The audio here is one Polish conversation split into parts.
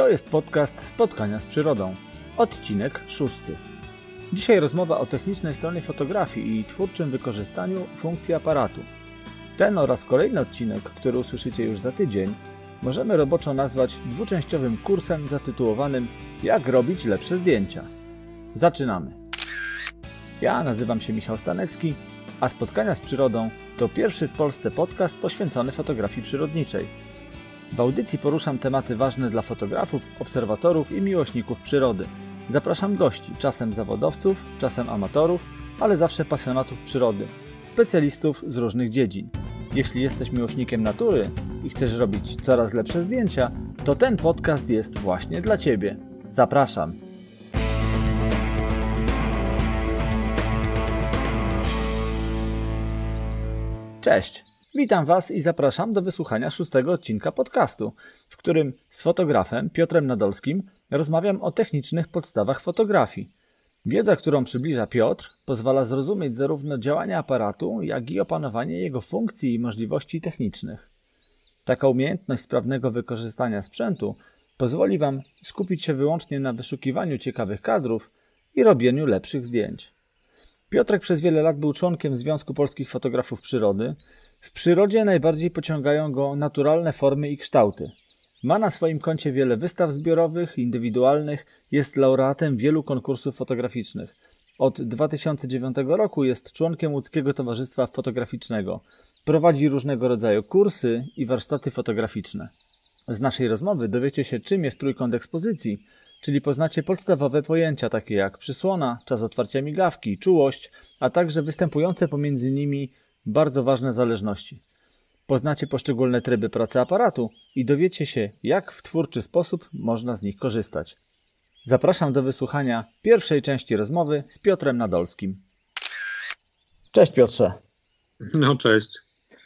To jest podcast Spotkania z Przyrodą, odcinek szósty. Dzisiaj rozmowa o technicznej stronie fotografii i twórczym wykorzystaniu funkcji aparatu. Ten oraz kolejny odcinek, który usłyszycie już za tydzień, możemy roboczo nazwać dwuczęściowym kursem zatytułowanym Jak robić lepsze zdjęcia. Zaczynamy. Ja nazywam się Michał Stanecki, a Spotkania z Przyrodą to pierwszy w Polsce podcast poświęcony fotografii przyrodniczej. W audycji poruszam tematy ważne dla fotografów, obserwatorów i miłośników przyrody. Zapraszam gości, czasem zawodowców, czasem amatorów, ale zawsze pasjonatów przyrody, specjalistów z różnych dziedzin. Jeśli jesteś miłośnikiem natury i chcesz robić coraz lepsze zdjęcia, to ten podcast jest właśnie dla Ciebie. Zapraszam. Cześć! Witam Was i zapraszam do wysłuchania szóstego odcinka podcastu, w którym z fotografem Piotrem Nadolskim rozmawiam o technicznych podstawach fotografii. Wiedza, którą przybliża Piotr, pozwala zrozumieć zarówno działanie aparatu, jak i opanowanie jego funkcji i możliwości technicznych. Taka umiejętność sprawnego wykorzystania sprzętu pozwoli Wam skupić się wyłącznie na wyszukiwaniu ciekawych kadrów i robieniu lepszych zdjęć. Piotrek przez wiele lat był członkiem Związku Polskich Fotografów Przyrody. W przyrodzie najbardziej pociągają go naturalne formy i kształty. Ma na swoim koncie wiele wystaw zbiorowych, indywidualnych, jest laureatem wielu konkursów fotograficznych. Od 2009 roku jest członkiem Łódzkiego Towarzystwa Fotograficznego. Prowadzi różnego rodzaju kursy i warsztaty fotograficzne. Z naszej rozmowy dowiecie się, czym jest trójkąt ekspozycji, czyli poznacie podstawowe pojęcia takie jak przysłona, czas otwarcia migawki, czułość, a także występujące pomiędzy nimi bardzo ważne zależności. Poznacie poszczególne tryby pracy aparatu i dowiecie się, jak w twórczy sposób można z nich korzystać. Zapraszam do wysłuchania pierwszej części rozmowy z Piotrem Nadolskim. Cześć Piotrze. No cześć.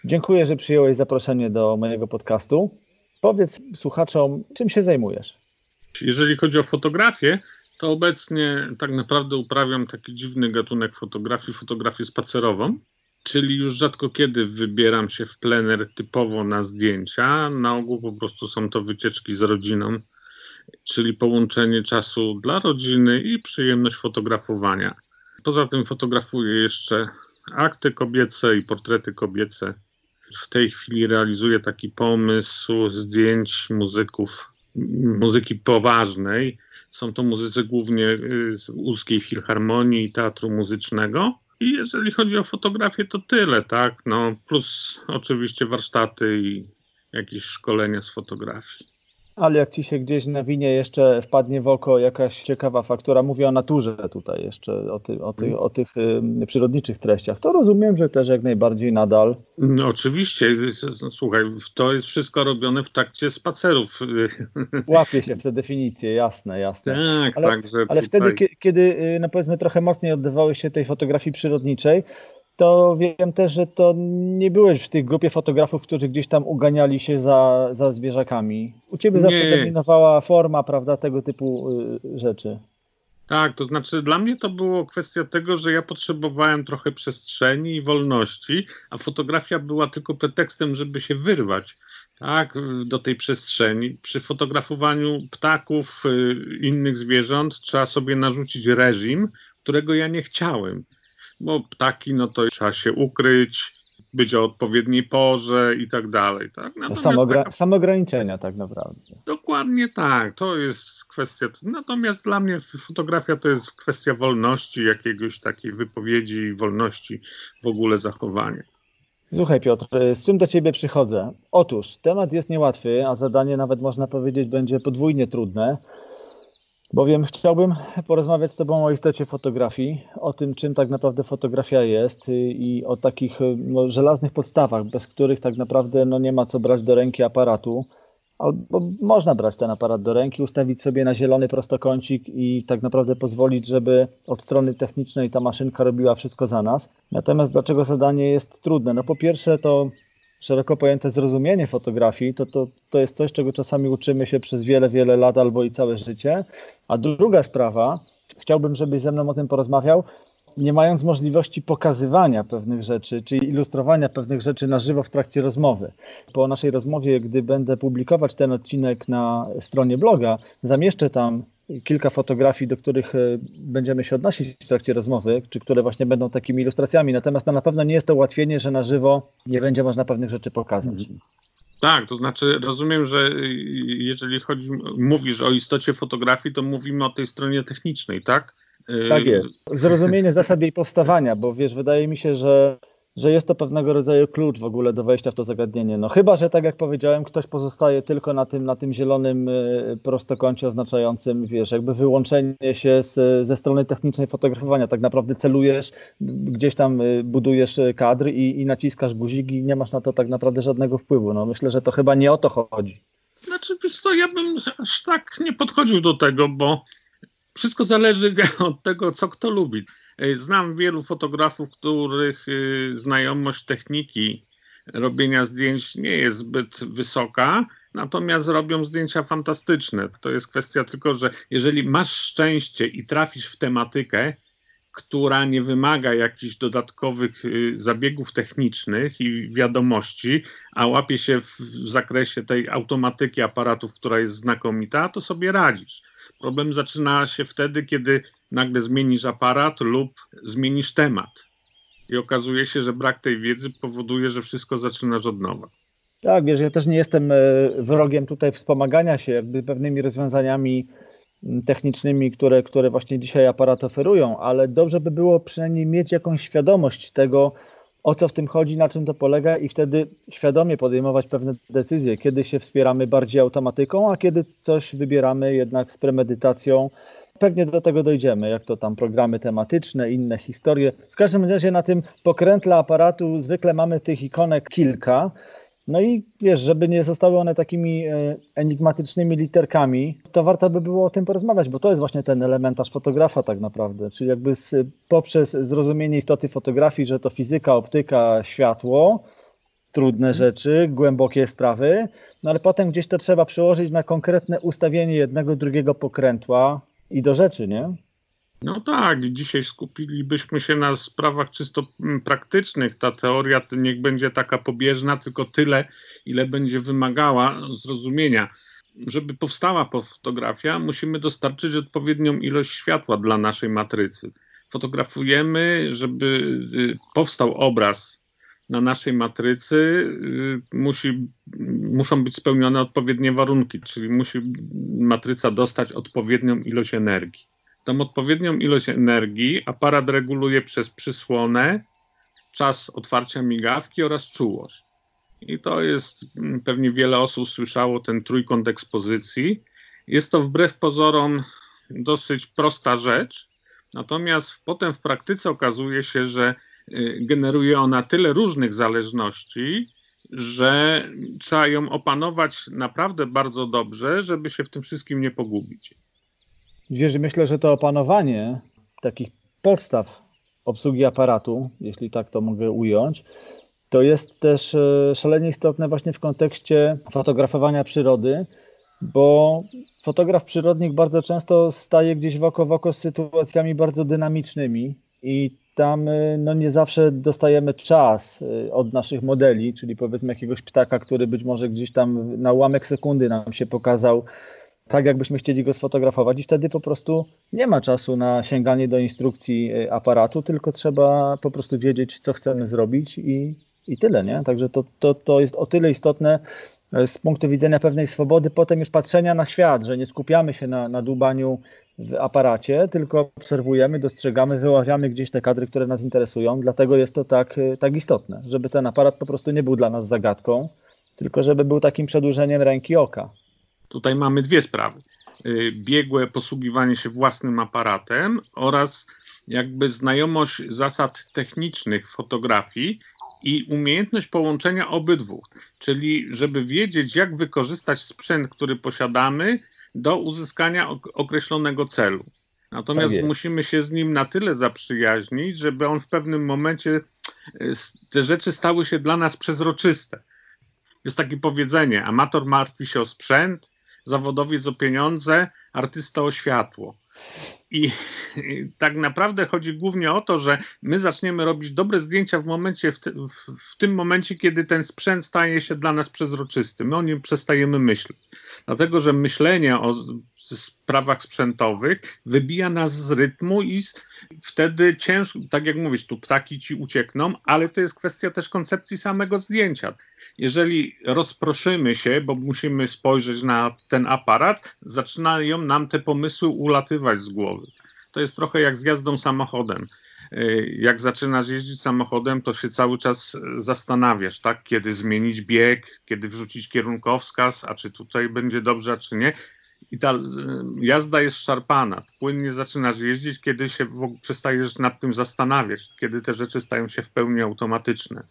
Dziękuję, że przyjąłeś zaproszenie do mojego podcastu. Powiedz słuchaczom, czym się zajmujesz? Jeżeli chodzi o fotografię, to obecnie tak naprawdę uprawiam taki dziwny gatunek fotografii, fotografię spacerową, czyli już rzadko kiedy wybieram się w plener typowo na zdjęcia. Na ogół po prostu są to wycieczki z rodziną, czyli połączenie czasu dla rodziny i przyjemność fotografowania. Poza tym fotografuję jeszcze akty kobiece i portrety kobiece. W tej chwili realizuję taki pomysł zdjęć muzyków muzyki poważnej. Są to muzycy głównie y, z Łódzkiej Filharmonii i Teatru Muzycznego. I jeżeli chodzi o fotografię, to tyle, tak? No, plus oczywiście warsztaty i jakieś szkolenia z fotografii. Ale jak ci się gdzieś nawinie jeszcze wpadnie w oko jakaś ciekawa faktura, mówię o naturze tutaj jeszcze, o, ty, o, ty, o tych y, przyrodniczych treściach, to rozumiem, że też jak najbardziej nadal. No oczywiście, słuchaj, to jest wszystko robione w trakcie spacerów. Łapie się w te definicje, jasne, jasne. Tak, ale, tak. Ale tutaj... wtedy, kiedy no powiedzmy trochę mocniej oddawałeś się tej fotografii przyrodniczej, to wiem też, że to nie byłeś w tej grupie fotografów, którzy gdzieś tam uganiali się za, za zwierzakami. U ciebie zawsze nie. dominowała forma, prawda, tego typu y, rzeczy. Tak, to znaczy dla mnie to było kwestia tego, że ja potrzebowałem trochę przestrzeni i wolności, a fotografia była tylko pretekstem, żeby się wyrwać tak, do tej przestrzeni. Przy fotografowaniu ptaków, y, innych zwierząt trzeba sobie narzucić reżim, którego ja nie chciałem bo ptaki, no to trzeba się ukryć, być o odpowiedniej porze i tak dalej. Tak? Samogra taka... Samograniczenia tak naprawdę. Dokładnie tak, to jest kwestia. Natomiast dla mnie fotografia to jest kwestia wolności, jakiegoś takiej wypowiedzi wolności w ogóle zachowania. Słuchaj Piotr, z czym do Ciebie przychodzę? Otóż temat jest niełatwy, a zadanie nawet można powiedzieć będzie podwójnie trudne. Bowiem chciałbym porozmawiać z Tobą o istocie fotografii, o tym, czym tak naprawdę fotografia jest i o takich no, żelaznych podstawach, bez których tak naprawdę no, nie ma co brać do ręki aparatu. Albo można brać ten aparat do ręki, ustawić sobie na zielony prostokącik i tak naprawdę pozwolić, żeby od strony technicznej ta maszynka robiła wszystko za nas. Natomiast dlaczego zadanie jest trudne? No po pierwsze to szeroko pojęte zrozumienie fotografii, to, to, to jest coś, czego czasami uczymy się przez wiele, wiele lat albo i całe życie. A druga sprawa, chciałbym, żebyś ze mną o tym porozmawiał, nie mając możliwości pokazywania pewnych rzeczy, czy ilustrowania pewnych rzeczy na żywo w trakcie rozmowy. Po naszej rozmowie, gdy będę publikować ten odcinek na stronie bloga, zamieszczę tam kilka fotografii, do których e, będziemy się odnosić w trakcie rozmowy, czy które właśnie będą takimi ilustracjami. Natomiast no, na pewno nie jest to ułatwienie, że na żywo nie będzie można pewnych rzeczy pokazać. Mhm. Tak, to znaczy rozumiem, że jeżeli chodzi, mówisz o istocie fotografii, to mówimy o tej stronie technicznej, tak? Tak jest. Zrozumienie zasad jej powstawania, bo wiesz, wydaje mi się, że że jest to pewnego rodzaju klucz w ogóle do wejścia w to zagadnienie. No chyba, że tak jak powiedziałem, ktoś pozostaje tylko na tym, na tym zielonym y, prostokącie oznaczającym, wiesz, jakby wyłączenie się z, ze strony technicznej fotografowania. Tak naprawdę celujesz, gdzieś tam y, budujesz kadr i, i naciskasz guzik i nie masz na to tak naprawdę żadnego wpływu. No myślę, że to chyba nie o to chodzi. Znaczy, wiesz co, ja bym aż tak nie podchodził do tego, bo wszystko zależy od tego, co kto lubi. Znam wielu fotografów, których y, znajomość techniki robienia zdjęć nie jest zbyt wysoka, natomiast robią zdjęcia fantastyczne. To jest kwestia tylko, że jeżeli masz szczęście i trafisz w tematykę, która nie wymaga jakichś dodatkowych y, zabiegów technicznych i wiadomości, a łapie się w zakresie tej automatyki aparatów, która jest znakomita, to sobie radzisz. Problem zaczyna się wtedy, kiedy nagle zmienisz aparat lub zmienisz temat. I okazuje się, że brak tej wiedzy powoduje, że wszystko zaczynasz od nowa. Tak, wiesz, ja też nie jestem e, wrogiem tutaj wspomagania się pewnymi rozwiązaniami technicznymi, które, które właśnie dzisiaj aparaty oferują, ale dobrze by było przynajmniej mieć jakąś świadomość tego, o co w tym chodzi, na czym to polega i wtedy świadomie podejmować pewne decyzje, kiedy się wspieramy bardziej automatyką, a kiedy coś wybieramy jednak z premedytacją. Pewnie do tego dojdziemy, jak to tam programy tematyczne, inne historie. W każdym razie na tym pokrętle aparatu zwykle mamy tych ikonek kilka. No i wiesz, żeby nie zostały one takimi e, enigmatycznymi literkami, to warto by było o tym porozmawiać, bo to jest właśnie ten elementarz fotografa tak naprawdę, czyli jakby z, poprzez zrozumienie istoty fotografii, że to fizyka, optyka, światło, trudne mhm. rzeczy, głębokie sprawy, no ale potem gdzieś to trzeba przełożyć na konkretne ustawienie jednego, drugiego pokrętła i do rzeczy, nie? No tak, dzisiaj skupilibyśmy się na sprawach czysto mm, praktycznych. Ta teoria niech będzie taka pobieżna, tylko tyle, ile będzie wymagała zrozumienia. Żeby powstała fotografia, musimy dostarczyć odpowiednią ilość światła dla naszej matrycy. Fotografujemy, żeby y, powstał obraz na naszej matrycy, y, musi, muszą być spełnione odpowiednie warunki, czyli musi matryca dostać odpowiednią ilość energii. Tą odpowiednią ilość energii aparat reguluje przez przysłonę, czas otwarcia migawki oraz czułość. I to jest, mm, pewnie wiele osób słyszało ten trójkąt ekspozycji. Jest to wbrew pozorom dosyć prosta rzecz, natomiast potem w praktyce okazuje się, że generuje ona tyle różnych zależności, że trzeba ją opanować naprawdę bardzo dobrze, żeby się w tym wszystkim nie pogubić. Wiesz, myślę, że to opanowanie takich podstaw obsługi aparatu, jeśli tak to mogę ująć, to jest też e, szalenie istotne właśnie w kontekście fotografowania przyrody, bo fotograf przyrodnik bardzo często staje gdzieś w oko w oko z sytuacjami bardzo dynamicznymi i tam e, no, nie zawsze dostajemy czas e, od naszych modeli, czyli powiedzmy jakiegoś ptaka, który być może gdzieś tam na ułamek sekundy nam się pokazał tak, jakbyśmy chcieli go sfotografować, i wtedy po prostu nie ma czasu na sięganie do instrukcji e, aparatu, tylko trzeba po prostu wiedzieć, co chcemy zrobić i, i tyle, nie? Także to, to, to jest o tyle istotne z punktu widzenia pewnej swobody, potem już patrzenia na świat, że nie skupiamy się na, na dłubaniu w aparacie, tylko obserwujemy, dostrzegamy, wyławiamy gdzieś te kadry, które nas interesują. Dlatego jest to tak, e, tak istotne, żeby ten aparat po prostu nie był dla nas zagadką, tylko żeby był takim przedłużeniem ręki oka. Tutaj mamy dwie sprawy. Y, biegłe posługiwanie się własnym aparatem oraz jakby znajomość zasad technicznych fotografii i umiejętność połączenia obydwu, czyli żeby wiedzieć, jak wykorzystać sprzęt, który posiadamy do uzyskania określonego celu. Natomiast tak musimy się z nim na tyle zaprzyjaźnić, żeby on w pewnym momencie y, te rzeczy stały się dla nas przezroczyste. Jest takie powiedzenie: amator martwi się o sprzęt, zawodowiec o pieniądze, artysta o światło. I tak naprawdę chodzi głównie o to, że my zaczniemy robić dobre zdjęcia w momencie, w, te, w, tym momencie, kiedy ten sprzęt staje się dla nas przezroczysty. My o nim przestajemy myśleć. Dlatego, że myślenie o sprawach sprzętowych wybija nas z rytmu i wtedy ciężko, tak jak mówisz, tu ptaki ci uciekną, ale to jest kwestia też koncepcji samego zdjęcia. Jeżeli rozproszymy się, bo musimy spojrzeć na ten aparat, zaczynają nam te pomysły ulatywać z głowy. To jest trochę jak z jazdą samochodem jak zaczynasz jeździć samochodem, to się cały czas zastanawiasz, tak? Kiedy zmienić bieg, kiedy wrzucić kierunkowskaz, a czy tutaj będzie dobrze, a czy nie i ta jazda jest szarpana. Płynnie zaczynasz jeździć, kiedy się w ogóle przestajesz nad tym zastanawiać, kiedy te rzeczy stają się w pełni automatyczne.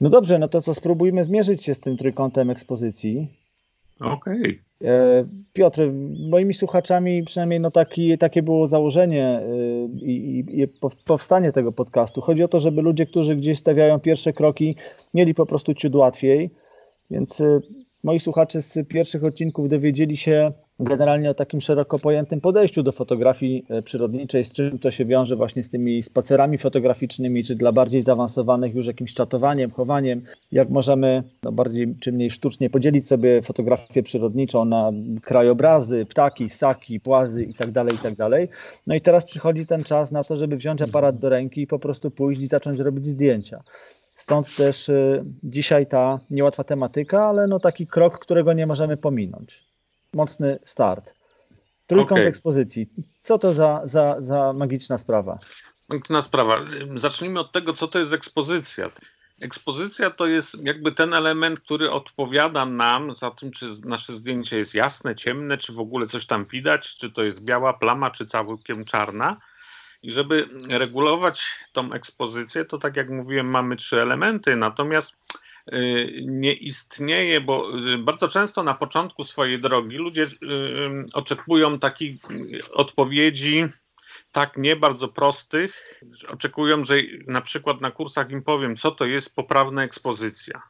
No dobrze, no to co spróbujmy zmierzyć się z tym trójkątem ekspozycji. Okej. Okay. E, Piotr, moimi słuchaczami przynajmniej no taki, takie było założenie y, i, i, i powstanie tego podcastu. Chodzi o to, żeby ludzie, którzy gdzieś stawiają pierwsze kroki, mieli po prostu ciut łatwiej. Więc y, moi słuchacze z pierwszych odcinków dowiedzieli się generalnie o takim szeroko pojętym podejściu do fotografii e, przyrodniczej, z czym to się wiąże właśnie z tymi spacerami fotograficznymi, czy dla bardziej zaawansowanych już jakimś czatowaniem, chowaniem, jak możemy no, bardziej czy mniej sztucznie podzielić sobie fotografię przyrodniczą na krajobrazy, ptaki, ssaki, płazy itd., tak itd. Tak no i teraz przychodzi ten czas na to, żeby wziąć aparat do ręki i po prostu pójść i zacząć robić zdjęcia. Stąd też y, dzisiaj ta niełatwa tematyka, ale no taki krok, którego nie możemy pominąć. Mocny start. Trójkąt okay. ekspozycji. Co to za, za, za magiczna sprawa? Magiczna sprawa. Zacznijmy od tego, co to jest ekspozycja. Ekspozycja to jest jakby ten element, który odpowiada nam za tym, czy nasze zdjęcie jest jasne, ciemne, czy w ogóle coś tam widać, czy to jest biała plama, czy całkiem czarna. I żeby regulować tą ekspozycję, to tak jak mówiłem, mamy trzy elementy, natomiast y, nie istnieje, bo y, bardzo często na początku swojej drogi ludzie y, oczekują takich odpowiedzi, tak nie bardzo prostych. Oczekują, że na przykład na kursach im powiem, co to jest poprawna ekspozycja.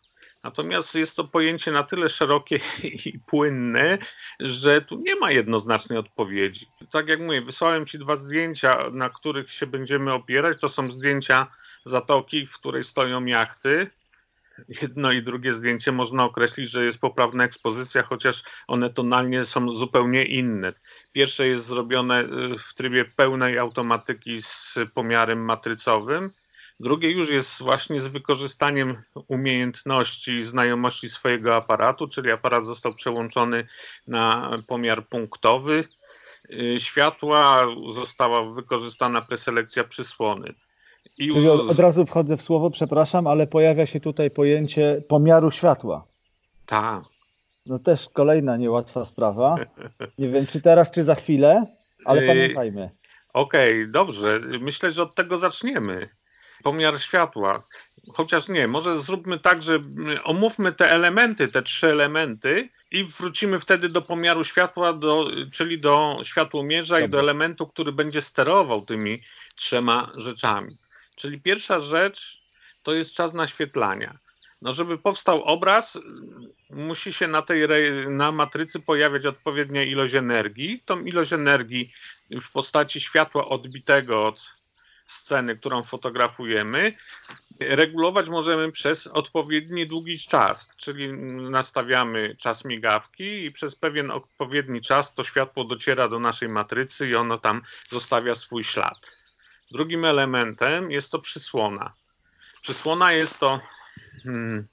Natomiast jest to pojęcie na tyle szerokie i płynne, że tu nie ma jednoznacznej odpowiedzi. Tak jak mówię, wysłałem Ci dwa zdjęcia, na których się będziemy opierać. To są zdjęcia zatoki, w której stoją jachty. Jedno i drugie zdjęcie można określić, że jest poprawna ekspozycja, chociaż one tonalnie są zupełnie inne. Pierwsze jest zrobione y, w trybie pełnej automatyki z pomiarem matrycowym, Drugie już jest właśnie z wykorzystaniem umiejętności i znajomości swojego aparatu, czyli aparat został przełączony na pomiar punktowy y, światła, została wykorzystana preselekcja przysłony. I Czyli od, od, razu wchodzę w słowo, przepraszam, ale pojawia się tutaj pojęcie pomiaru światła. Tak. No też kolejna niełatwa sprawa. Nie wiem, czy teraz, czy za chwilę, ale y, pamiętajmy. Okej, okay, dobrze. Myślę, że od tego zaczniemy pomiar światła. Chociaż nie, może zróbmy tak, że omówmy te elementy, te trzy elementy i wrócimy wtedy do pomiaru światła, do, czyli do światłomierza Dobrze. i do elementu, który będzie sterował tymi trzema rzeczami. Czyli pierwsza rzecz to jest czas naświetlania. No, żeby powstał obraz, musi się na tej na matrycy pojawiać odpowiednia ilość energii. Tą ilość energii w postaci światła odbitego od sceny, którą fotografujemy, regulować możemy przez odpowiedni długi czas, czyli nastawiamy czas migawki i przez pewien odpowiedni czas to światło dociera do naszej matrycy i ono tam zostawia swój ślad. Drugim elementem jest to przysłona. Przysłona jest to hmm,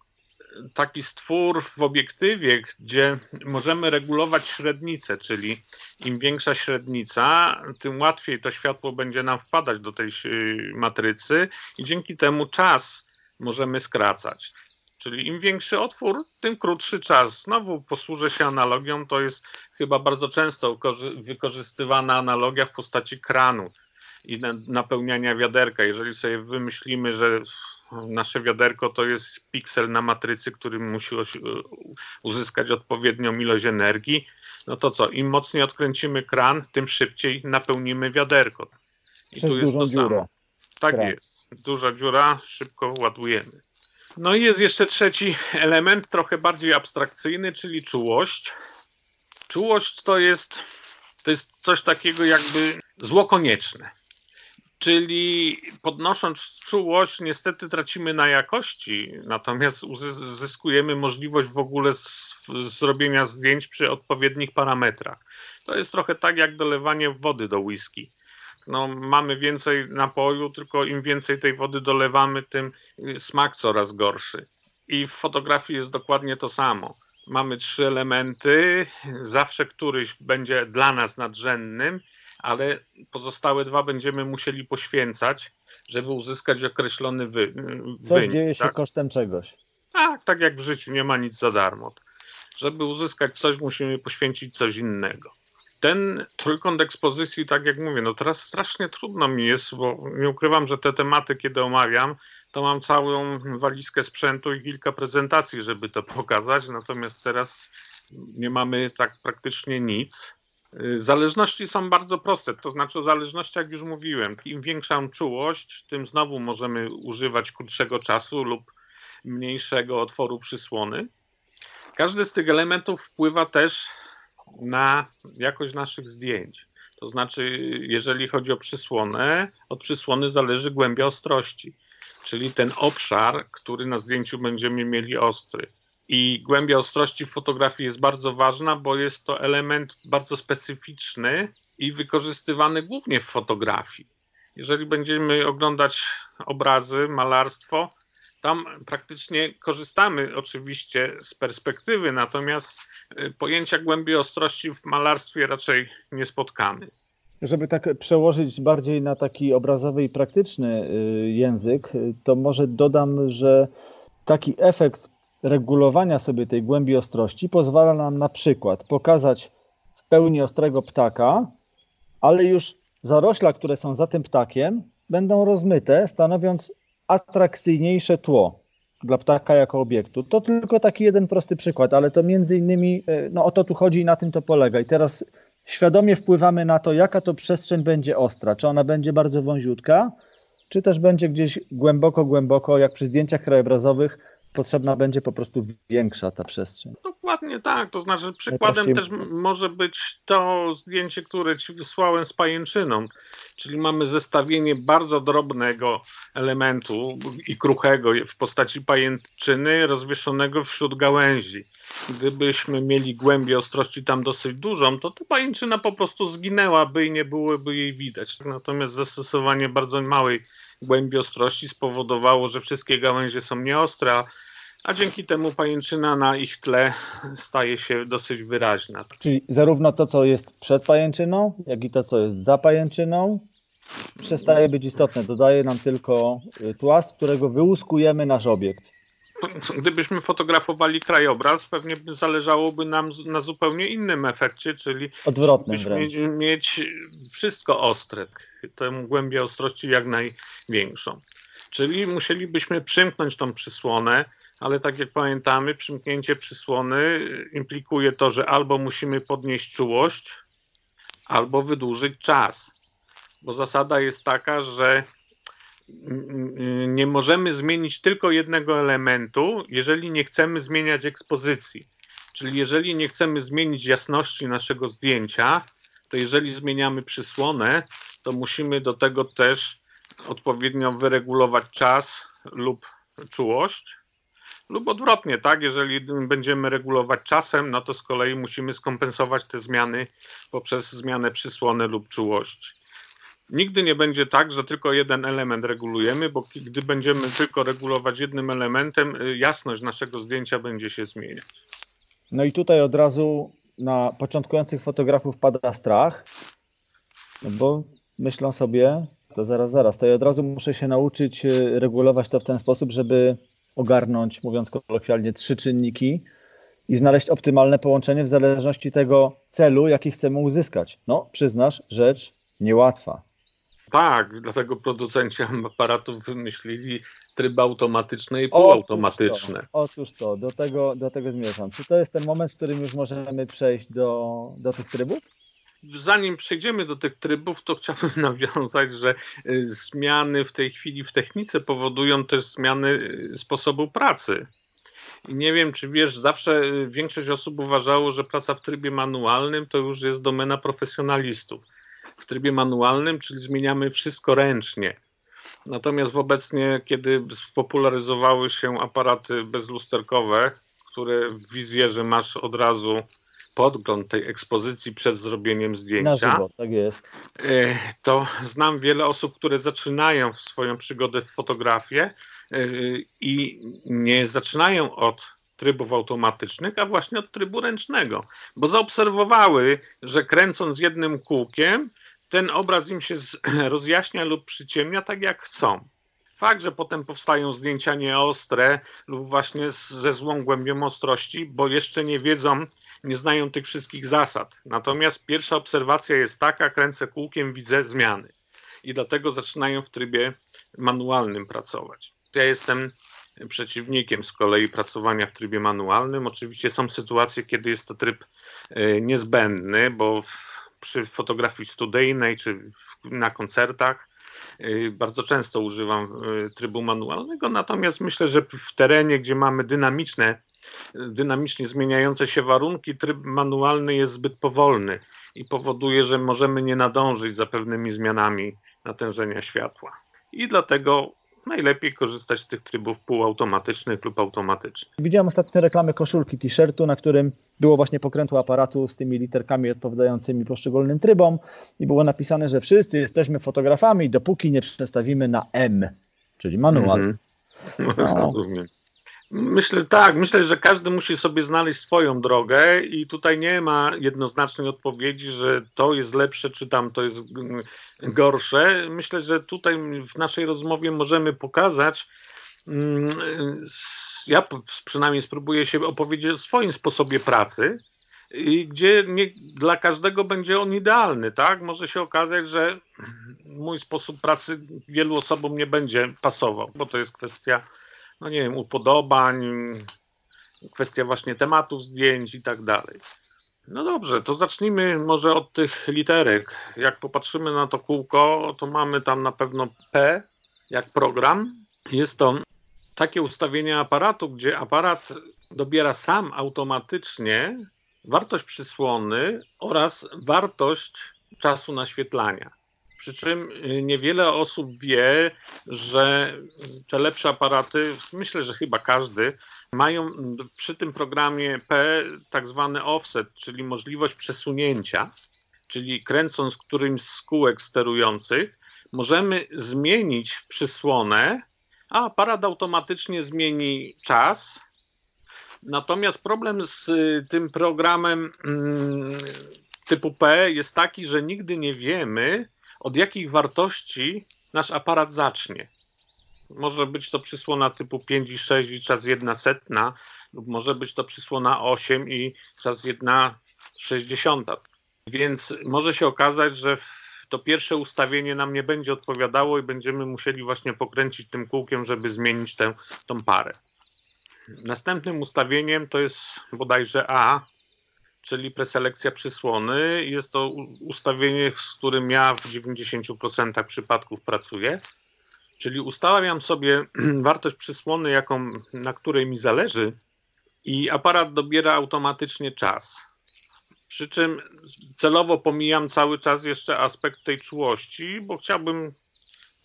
taki stwór w obiektywie, gdzie możemy regulować średnicę, czyli im większa średnica, tym łatwiej to światło będzie nam wpadać do tej y, matrycy i dzięki temu czas możemy skracać. Czyli im większy otwór, tym krótszy czas. Znowu posłużę się analogią, to jest chyba bardzo często wykorzystywana analogia w postaci kranu i napełniania wiaderka. Jeżeli sobie wymyślimy, że nasze wiaderko to jest piksel na matrycy, który musi uzyskać odpowiednią ilość energii. No to co, im mocniej odkręcimy kran, tym szybciej napełnimy wiaderko. I Przez tu jest to dziurę. samo. Tak Kran. jest. Duża dziura, szybko ładujemy. No i jest jeszcze trzeci element, trochę bardziej abstrakcyjny, czyli czułość. Czułość to jest to jest coś takiego jakby zło konieczne. Czyli podnosząc czułość, niestety tracimy na jakości, natomiast uzyskujemy możliwość w ogóle zrobienia zdjęć przy odpowiednich parametrach. To jest trochę tak jak dolewanie wody do whisky. No, mamy więcej napoju, tylko im więcej tej wody dolewamy, tym smak coraz gorszy. I w fotografii jest dokładnie to samo. Mamy trzy elementy, zawsze któryś będzie dla nas nadrzędnym, ale pozostałe dwa będziemy musieli poświęcać, żeby uzyskać określony wy, Coś wynik. dzieje się tak? kosztem czegoś. Tak, tak jak w życiu, nie ma nic za darmo. Żeby uzyskać coś, musimy poświęcić coś innego. Ten trójkąt ekspozycji, tak jak mówię, no teraz strasznie trudno mi jest, bo nie ukrywam, że te tematy, kiedy omawiam, to mam całą walizkę sprzętu i kilka prezentacji, żeby to pokazać, natomiast teraz nie mamy tak praktycznie nic. Zależności są bardzo proste, to znaczy o zależności, jak już mówiłem, im większa czułość, tym znowu możemy używać krótszego czasu lub mniejszego otworu przysłony. Każdy z tych elementów wpływa też na jakość naszych zdjęć. To znaczy, jeżeli chodzi o przysłonę, od przysłony zależy głębia ostrości, czyli ten obszar, który na zdjęciu będziemy mieli ostry. I głębia ostrości w fotografii jest bardzo ważna, bo jest to element bardzo specyficzny i wykorzystywany głównie w fotografii. Jeżeli będziemy oglądać obrazy, malarstwo, tam praktycznie korzystamy oczywiście z perspektywy, natomiast y, pojęcia głębi ostrości w malarstwie raczej nie spotkamy. Żeby tak przełożyć bardziej na taki obrazowy i praktyczny y, język, y, to może dodam, że taki efekt regulowania sobie tej głębi ostrości pozwala nam na przykład pokazać w pełni ostrego ptaka, ale już zarośla, które są za tym ptakiem, będą rozmyte, stanowiąc atrakcyjniejsze tło dla ptaka jako obiektu. To tylko taki jeden prosty przykład, ale to między innymi, e, no o to tu chodzi i na tym to polega. I teraz świadomie wpływamy na to, jaka to przestrzeń będzie ostra. Czy ona będzie bardzo wąziutka, czy też będzie gdzieś głęboko, głęboko, jak przy zdjęciach krajobrazowych, potrzebna będzie po prostu większa ta przestrzeń. Dokładnie tak, to znaczy przykładem też może być to zdjęcie, które Ci wysłałem z pajęczyną, czyli mamy zestawienie bardzo drobnego elementu i kruchego w postaci pajęczyny rozwieszonego wśród gałęzi. Gdybyśmy mieli głębię ostrości tam dosyć dużą, to ta pajęczyna po prostu zginęłaby i nie byłoby jej widać. Natomiast zastosowanie bardzo małej głębi ostrości spowodowało, że wszystkie gałęzie są nieostre, a dzięki temu pajęczyna na ich tle staje się dosyć wyraźna. Czyli zarówno to, co jest przed pajęczyną, jak i to, co jest za pajęczyną, przestaje być istotne. Dodaje nam tylko y, tła, z którego wyłuskujemy nasz obiekt. Gdybyśmy fotografowali krajobraz, pewnie zależałoby nam na zupełnie innym efekcie, czyli odwrotnym mieć, mieć wszystko ostre, tę głębię ostrości jak największą. Czyli musielibyśmy przymknąć tą przysłonę, ale tak jak pamiętamy, przymknięcie przysłony implikuje to, że albo musimy podnieść czułość, albo wydłużyć czas. Bo zasada jest taka, że nie możemy zmienić tylko jednego elementu, jeżeli nie chcemy zmieniać ekspozycji. Czyli jeżeli nie chcemy zmienić jasności naszego zdjęcia, to jeżeli zmieniamy przysłonę, to musimy do tego też odpowiednio wyregulować czas lub czułość. Lub odwrotnie, tak? Jeżeli będziemy regulować czasem, no to z kolei musimy skompensować te zmiany poprzez zmianę przysłony lub czułości. Nigdy nie będzie tak, że tylko jeden element regulujemy, bo gdy będziemy tylko regulować jednym elementem, y, jasność naszego zdjęcia będzie się zmieniać. No i tutaj od razu na początkujących fotografów pada strach, no bo myślą sobie, to zaraz, zaraz, to ja od razu muszę się nauczyć y, regulować to w ten sposób, żeby ogarnąć, mówiąc kolokwialnie, trzy czynniki i znaleźć optymalne połączenie w zależności tego celu, jaki chcemy uzyskać. No, przyznasz, rzecz niełatwa. Tak, dlatego producenci aparatów wymyślili tryby automatyczne i półautomatyczne. Otóż to, otóż to do, tego, do tego zmierzam. Czy to jest ten moment, w którym już możemy przejść do, do tych trybów? Zanim przejdziemy do tych trybów, to chciałbym nawiązać, że y, zmiany w tej chwili w technice powodują też zmiany y, sposobu pracy. I nie wiem, czy wiesz, zawsze y, większość osób uważało, że praca w trybie manualnym to już jest domena profesjonalistów. W trybie manualnym, czyli zmieniamy wszystko ręcznie. Natomiast obecnie, kiedy spopularyzowały się aparaty bezlusterkowe, które w wizjerze masz od razu podgląd tej ekspozycji przed zrobieniem zdjęcia. Na żywo, tak jest. E, to znam wiele osób, które zaczynają swoją przygodę w fotografię e, i nie zaczynają od trybów automatycznych, a właśnie od trybu ręcznego, bo zaobserwowały, że kręcąc jednym kółkiem, ten obraz im się rozjaśnia lub przyciemnia tak jak chcą. Fakt, że potem powstają zdjęcia nieostre lub właśnie ze złą głębią ostrości, bo jeszcze nie wiedzą, nie znają tych wszystkich zasad. Natomiast pierwsza obserwacja jest taka, kręcę kółkiem, widzę zmiany. I dlatego zaczynają w trybie manualnym pracować. Ja jestem przeciwnikiem z kolei pracowania w trybie manualnym. Oczywiście są sytuacje, kiedy jest to tryb e, niezbędny, bo przy fotografii studyjnej czy na koncertach bardzo często używam y, trybu manualnego, natomiast myślę, że w terenie, gdzie mamy dynamiczne, dynamicznie zmieniające się warunki, tryb manualny jest zbyt powolny i powoduje, że możemy nie nadążyć za pewnymi zmianami natężenia światła. I dlatego najlepiej korzystać z tych trybów półautomatycznych lub automatycznych. Widziałem ostatnio reklamę koszulki t-shirtu, na którym było właśnie pokrętło aparatu z tymi literkami odpowiadającymi poszczególnym trybom i było napisane, że wszyscy jesteśmy fotografami, dopóki nie przestawimy na M, czyli manual. Mm -hmm. no. Myślę tak, myślę, że każdy musi sobie znaleźć swoją drogę i tutaj nie ma jednoznacznej odpowiedzi, że to jest lepsze, czy tam to jest gorsze. Myślę, że tutaj w naszej rozmowie możemy pokazać, mm, ja przynajmniej spróbuję się opowiedzieć o swoim sposobie pracy, gdzie nie, dla każdego będzie on idealny, tak? Może się okazać, że mój sposób pracy wielu osobom nie będzie pasował, bo to jest kwestia no nie wiem, upodobań, kwestia właśnie tematów zdjęć i tak dalej. No dobrze, to zacznijmy może od tych literek. Jak popatrzymy na to kółko, to mamy tam na pewno P, jak program. Jest to takie ustawienie aparatu, gdzie aparat dobiera sam automatycznie wartość przysłony oraz wartość czasu naświetlania. Przy czym y, niewiele osób wie, że te lepsze aparaty, myślę, że chyba każdy, mają przy tym programie P tak zwany offset, czyli możliwość przesunięcia, czyli kręcąc którymś z kółek sterujących, możemy zmienić przysłonę, a aparat automatycznie zmieni czas. Natomiast problem z tym programem mm, typu P jest taki, że nigdy nie wiemy, od jakich wartości nasz aparat zacznie. Może być to przysłona typu 5 i 6 i czas 1 setna, lub może być to przysłona 8 i czas 1 60. Więc może się okazać, że to pierwsze ustawienie nam nie będzie odpowiadało i będziemy musieli właśnie pokręcić tym kółkiem, żeby zmienić tę tą parę. Następnym ustawieniem to jest bodajże A, czyli preselekcja przysłony. Jest to ustawienie, z którym ja w 90% przypadków pracuję. Czyli ustawiam sobie wartość przysłony, jaką, na której mi zależy, i aparat dobiera automatycznie czas. Przy czym celowo pomijam cały czas jeszcze aspekt tej czułości, bo chciałbym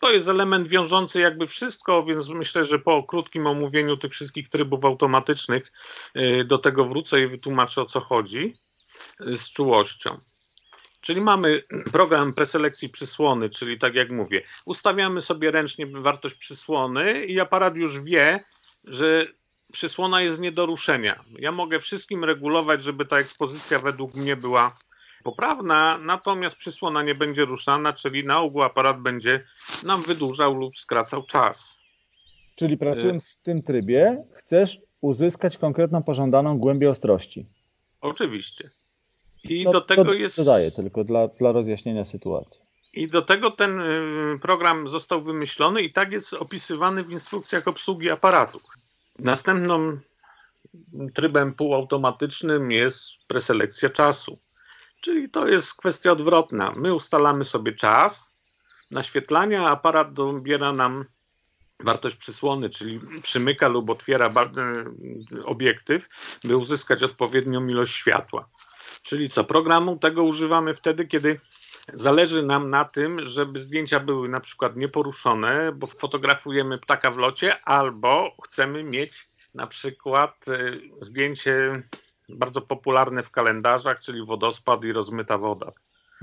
to jest element wiążący jakby wszystko, więc myślę, że po krótkim omówieniu tych wszystkich trybów automatycznych y, do tego wrócę i wytłumaczę o co chodzi y, z czułością. Czyli mamy program preselekcji przysłony, czyli tak jak mówię, ustawiamy sobie ręcznie wartość przysłony i aparat już wie, że przysłona jest nie do ruszenia. Ja mogę wszystkim regulować, żeby ta ekspozycja według mnie była poprawna, natomiast przysłona nie będzie ruszana, czyli na ogół aparat będzie nam wydłużał lub skracał czas. Czyli pracując w tym trybie, chcesz uzyskać konkretną pożądaną głębię ostrości. Oczywiście. I no, do tego jest. Dodaję tylko dla, dla rozjaśnienia sytuacji. I do tego ten y, program został wymyślony i tak jest opisywany w instrukcjach obsługi aparatu. Następnym trybem półautomatycznym jest preselekcja czasu. Czyli to jest kwestia odwrotna. My ustalamy sobie czas naświetlania, aparat dobiera nam wartość przysłony, czyli przymyka lub otwiera e, obiektyw, by uzyskać odpowiednią ilość światła. Czyli co, programu tego używamy wtedy, kiedy zależy nam na tym, żeby zdjęcia były na przykład nieporuszone, bo fotografujemy ptaka w locie, albo chcemy mieć na przykład e, zdjęcie bardzo popularne w kalendarzach, czyli wodospad i rozmyta woda.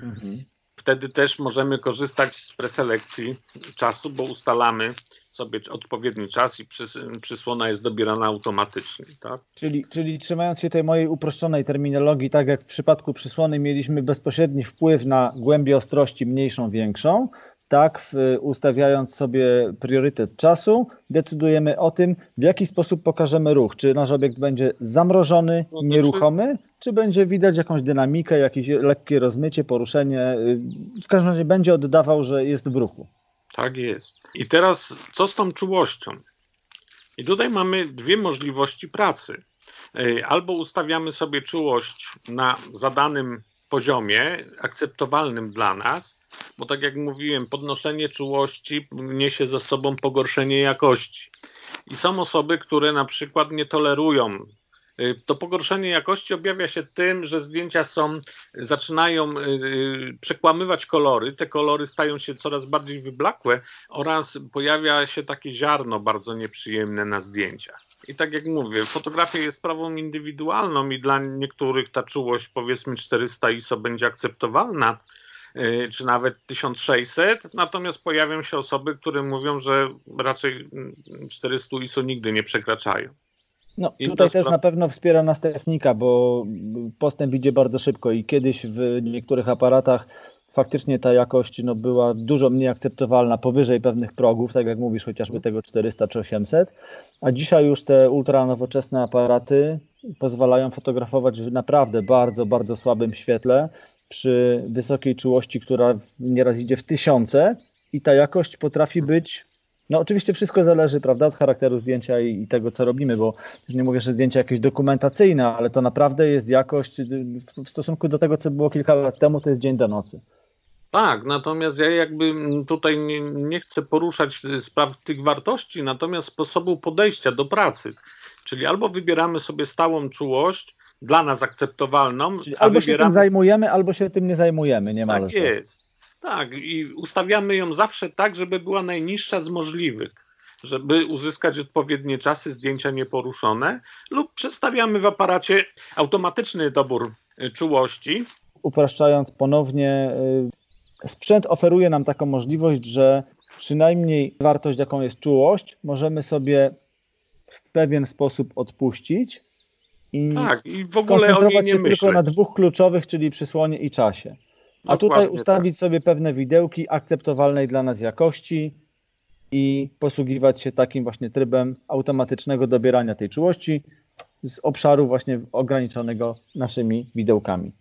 Mhm. Wtedy też możemy korzystać z preselekcji czasu, bo ustalamy sobie odpowiedni czas i przysłona jest dobierana automatycznie. Tak? Czyli, czyli trzymając się tej mojej uproszczonej terminologii, tak jak w przypadku przysłony mieliśmy bezpośredni wpływ na głębię ostrości mniejszą, większą, tak, ustawiając sobie priorytet czasu, decydujemy o tym, w jaki sposób pokażemy ruch. Czy nasz obiekt będzie zamrożony, no nieruchomy, czy będzie widać jakąś dynamikę, jakieś lekkie rozmycie, poruszenie. W każdym razie będzie oddawał, że jest w ruchu. Tak jest. I teraz co z tą czułością? I tutaj mamy dwie możliwości pracy. Y, albo ustawiamy sobie czułość na zadanym poziomie, akceptowalnym dla nas, bo tak jak mówiłem, podnoszenie czułości niesie ze sobą pogorszenie jakości. I są osoby, które na przykład nie tolerują. Y, to pogorszenie jakości objawia się tym, że zdjęcia są, zaczynają y, y, przekłamywać kolory, te kolory stają się coraz bardziej wyblakłe oraz pojawia się takie ziarno bardzo nieprzyjemne na zdjęciach. I tak jak mówię, fotografia jest sprawą indywidualną i dla niektórych ta czułość powiedzmy 400 ISO będzie akceptowalna, czy nawet 1600, natomiast pojawią się osoby, które mówią, że raczej 400 mm, ISO nigdy nie przekraczają. No, tutaj też na pewno wspiera nas technika, bo postęp idzie bardzo szybko i kiedyś w niektórych aparatach faktycznie ta jakość no, była dużo mniej akceptowalna powyżej pewnych progów, tak jak mówisz, chociażby tego 400 czy 800, a dzisiaj już te ultra nowoczesne aparaty pozwalają fotografować w naprawdę bardzo, bardzo słabym świetle przy wysokiej czułości, która nieraz idzie w tysiące i ta jakość potrafi być no oczywiście wszystko zależy, prawda, od charakteru zdjęcia i, i, tego, co robimy, bo nie mówię, że zdjęcie jakieś dokumentacyjne, ale to naprawdę jest jakość w stosunku do tego, co było kilka lat temu, to jest dzień do nocy. Tak, natomiast ja jakby tutaj nie, nie chcę poruszać spraw tych wartości, natomiast sposobu podejścia do pracy. Czyli albo wybieramy sobie stałą czułość, dla nas akceptowalną. Czyli albo wybieramy... się tym zajmujemy, albo się tym nie zajmujemy, nie ma Tak jest. Tak, i ustawiamy ją zawsze tak, żeby była najniższa z możliwych, żeby uzyskać odpowiednie czasy, zdjęcia nieporuszone, lub przestawiamy w aparacie automatyczny dobór y, czułości. Upraszczając ponownie, y, sprzęt oferuje nam taką możliwość, że przynajmniej wartość, jaką jest czułość, możemy sobie w pewien sposób odpuścić, i tak, i w ogóle koncentrować się myśleć. tylko na dwóch kluczowych, czyli przysłonie i czasie. A Dokładnie tutaj ustawić tak. sobie pewne widełki akceptowalnej dla nas jakości i posługiwać się takim właśnie trybem automatycznego dobierania tej czułości z obszaru właśnie ograniczonego naszymi widełkami.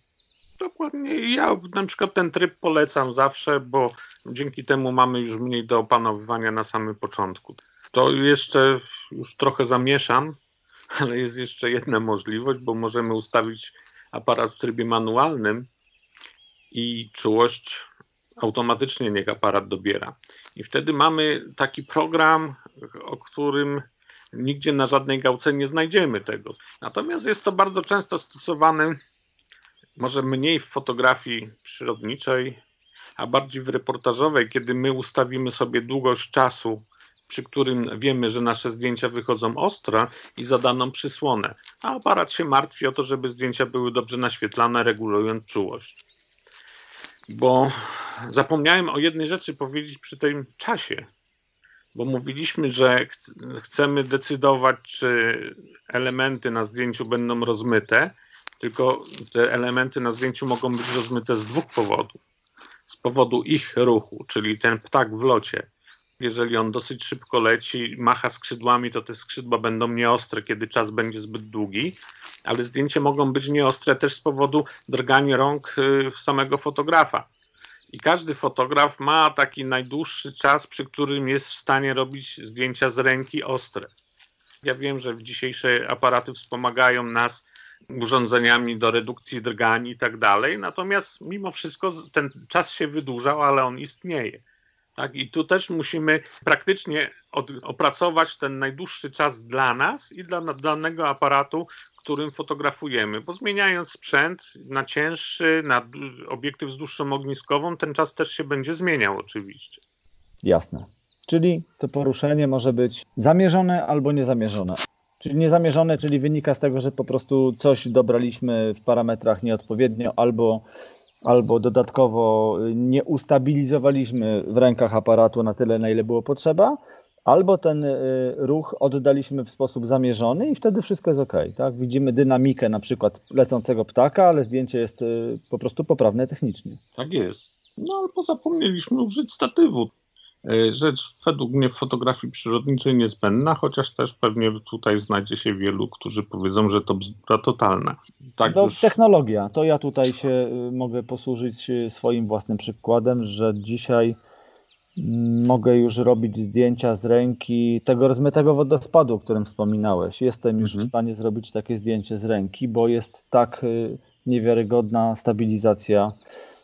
Dokładnie. Ja na przykład ten tryb polecam zawsze, bo dzięki temu mamy już mniej do opanowywania na samym początku. To jeszcze już trochę zamieszam, ale jest jeszcze jedna możliwość, bo możemy ustawić aparat w trybie manualnym i czułość automatycznie niech aparat dobiera. I wtedy mamy taki program, o którym nigdzie na żadnej gałce nie znajdziemy tego. Natomiast jest to bardzo często stosowane, może mniej w fotografii przyrodniczej, a bardziej w reportażowej, kiedy my ustawimy sobie długość czasu przy którym wiemy, że nasze zdjęcia wychodzą ostre i zadaną przysłonę, a aparat się martwi o to, żeby zdjęcia były dobrze naświetlane, regulując czułość. Bo zapomniałem o jednej rzeczy powiedzieć przy tym czasie, bo mówiliśmy, że ch chcemy decydować, czy elementy na zdjęciu będą rozmyte, tylko te elementy na zdjęciu mogą być rozmyte z dwóch powodów. Z powodu ich ruchu, czyli ten ptak w locie jeżeli on dosyć szybko leci, macha skrzydłami, to te skrzydła będą nieostre, kiedy czas będzie zbyt długi, ale zdjęcie mogą być nieostre też z powodu drgania rąk y, samego fotografa. I każdy fotograf ma taki najdłuższy czas, przy którym jest w stanie robić zdjęcia z ręki ostre. Ja wiem, że dzisiejsze aparaty wspomagają nas urządzeniami do redukcji drgań i tak dalej, natomiast mimo wszystko ten czas się wydłużał, ale on istnieje. Tak? I tu też musimy praktycznie od, opracować ten najdłuższy czas dla nas i dla danego aparatu, którym fotografujemy, bo zmieniając sprzęt na cięższy, na obiektyw z dłuższą ogniskową, ten czas też się będzie zmieniał oczywiście. Jasne. Czyli to poruszenie może być zamierzone albo niezamierzone. Czyli niezamierzone, czyli wynika z tego, że po prostu coś dobraliśmy w parametrach nieodpowiednio albo, albo dodatkowo nie ustabilizowaliśmy w rękach aparatu na tyle, na ile było potrzeba, albo ten y, ruch oddaliśmy w sposób zamierzony i wtedy wszystko jest ok. Tak? Widzimy dynamikę na przykład lecącego ptaka, ale zdjęcie jest y, po prostu poprawne technicznie. Tak jest. No albo zapomnieliśmy użyć statywu. E, rzecz według mnie w fotografii przyrodniczej niezbędna, chociaż też pewnie tutaj znajdzie się wielu, którzy powiedzą, że to bzdura totalna. Tak no, już... Technologia, to ja tutaj się y, mogę posłużyć swoim własnym przykładem, że dzisiaj mogę już robić zdjęcia z ręki tego rozmytego wodospadu, o którym wspominałeś. Jestem już mhm. w stanie zrobić takie zdjęcie z ręki, bo jest tak y, niewiarygodna stabilizacja, y,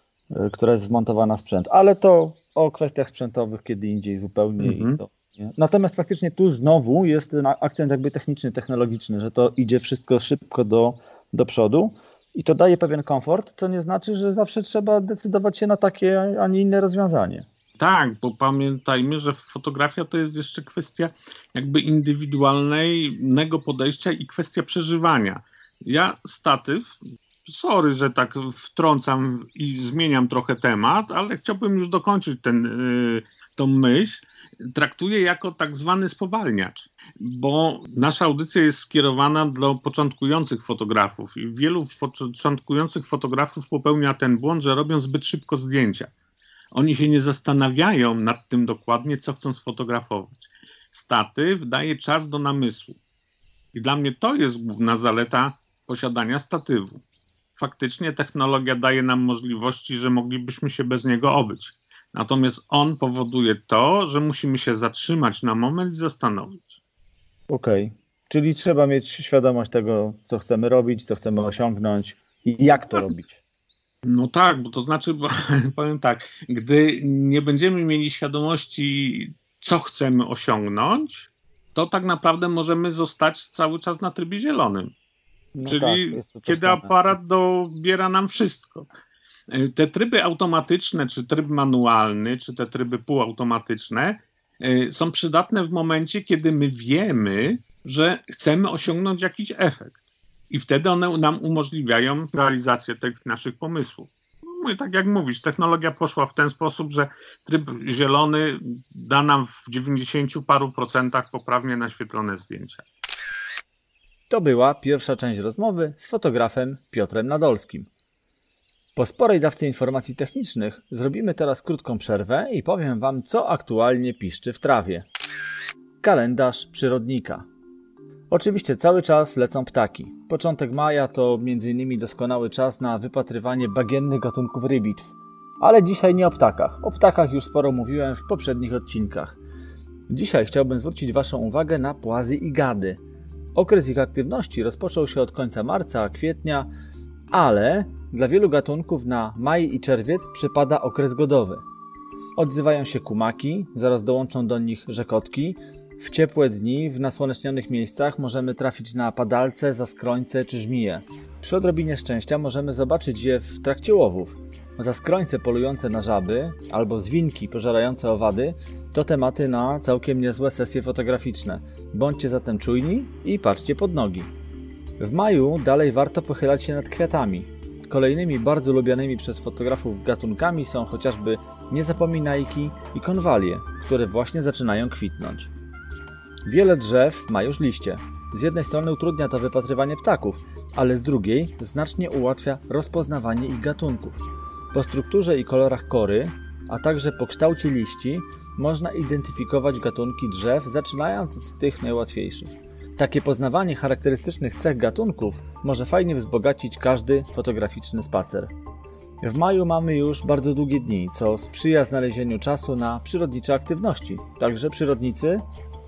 która jest wmontowana w sprzęt. Ale to o kwestiach sprzętowych kiedy indziej zupełnie. Mhm. To, Natomiast faktycznie tu znowu jest akcent jakby techniczny, technologiczny, że to idzie wszystko szybko do, do przodu. I to daje pewien komfort, co nie znaczy, że zawsze trzeba decydować się na takie, a nie inne rozwiązanie. Tak, bo pamiętajmy, że fotografia to jest jeszcze kwestia jakby indywidualnego podejścia i kwestia przeżywania. Ja statyw, sorry, że tak wtrącam i zmieniam trochę temat, ale chciałbym już dokończyć ten, y, tą myśl. Traktuję jako tak zwany spowalniacz, bo nasza audycja jest skierowana do początkujących fotografów i wielu początkujących fotografów popełnia ten błąd, że robią zbyt szybko zdjęcia oni się nie zastanawiają nad tym dokładnie, co chcą sfotografować. Statyw daje czas do namysłu. I dla mnie to jest główna zaleta posiadania statywu. Faktycznie technologia daje nam możliwości, że moglibyśmy się bez niego obyć. Natomiast on powoduje to, że musimy się zatrzymać na moment i zastanowić. Okej, okay. czyli trzeba mieć świadomość tego, co chcemy robić, co chcemy osiągnąć i jak to robić. No tak, bo to znaczy, bo, powiem tak, gdy nie będziemy mieli świadomości, co chcemy osiągnąć, to tak naprawdę możemy zostać cały czas na trybie zielonym. No Czyli tak, kiedy aparat dobiera nam wszystko. Te tryby automatyczne, czy tryb manualny, czy te tryby półautomatyczne e, są przydatne w momencie, kiedy my wiemy, że chcemy osiągnąć jakiś efekt i wtedy one nam umożliwiają realizację tych naszych pomysłów. No i tak jak mówisz, technologia poszła w ten sposób, że tryb zielony da nam w 90 paru procentach poprawnie naświetlone zdjęcia. To była pierwsza część rozmowy z fotografem Piotrem Nadolskim. Po sporej dawce informacji technicznych zrobimy teraz krótką przerwę i powiem Wam, co aktualnie piszczy w trawie. Kalendarz przyrodnika. Oczywiście cały czas lecą ptaki. Początek maja to m.in. doskonały czas na wypatrywanie bagiennych gatunków rybitw. Ale dzisiaj nie o ptakach. O ptakach już sporo mówiłem w poprzednich odcinkach. Dzisiaj chciałbym zwrócić Waszą uwagę na płazy i gady. Okres ich aktywności rozpoczął się od końca marca, kwietnia, ale dla wielu gatunków na maj i czerwiec przypada okres godowy. Odzywają się kumaki, zaraz dołączą do nich rzekotki, w ciepłe dni w nasłonecznionych miejscach możemy trafić na padalce, zaskrońce czy żmije. Przy odrobinie szczęścia możemy zobaczyć je w trakcie łowów. Zaskrońce polujące na żaby albo zwinki pożerające owady to tematy na całkiem niezłe sesje fotograficzne. Bądźcie zatem czujni i patrzcie pod nogi. W maju dalej warto pochylać się nad kwiatami. Kolejnymi bardzo lubianymi przez fotografów gatunkami są chociażby niezapominajki i konwalie, które właśnie zaczynają kwitnąć. Wiele drzew ma już liście. Z jednej strony utrudnia to wypatrywanie ptaków, ale z drugiej znacznie ułatwia rozpoznawanie ich gatunków. Po strukturze i kolorach kory, a także po kształcie liści, można identyfikować gatunki drzew, zaczynając od tych najłatwiejszych. Takie poznawanie charakterystycznych cech gatunków może fajnie wzbogacić każdy fotograficzny spacer. W maju mamy już bardzo długie dni, co sprzyja znalezieniu czasu na przyrodnicze aktywności. Także przyrodnicy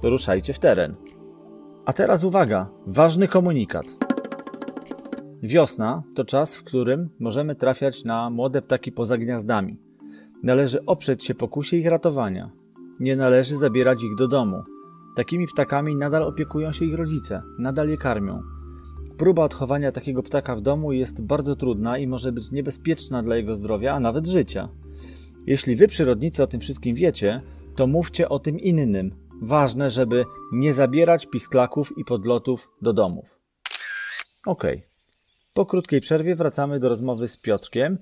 ruszajcie w teren. A teraz uwaga, ważny komunikat. Wiosna to czas, w którym możemy trafiać na młode ptaki poza gniazdami. Należy oprzeć się pokusie ich ratowania. Nie należy zabierać ich do domu. Takimi ptakami nadal opiekują się ich rodzice, nadal je karmią. Próba odchowania takiego ptaka w domu jest bardzo trudna i może być niebezpieczna dla jego zdrowia, a nawet życia. Jeśli wy przyrodnicy o tym wszystkim wiecie, to mówcie o tym innym. Ważne, żeby nie zabierać pisklaków i podlotów do domów. Ok. Po krótkiej przerwie wracamy do rozmowy z Piotrkiem.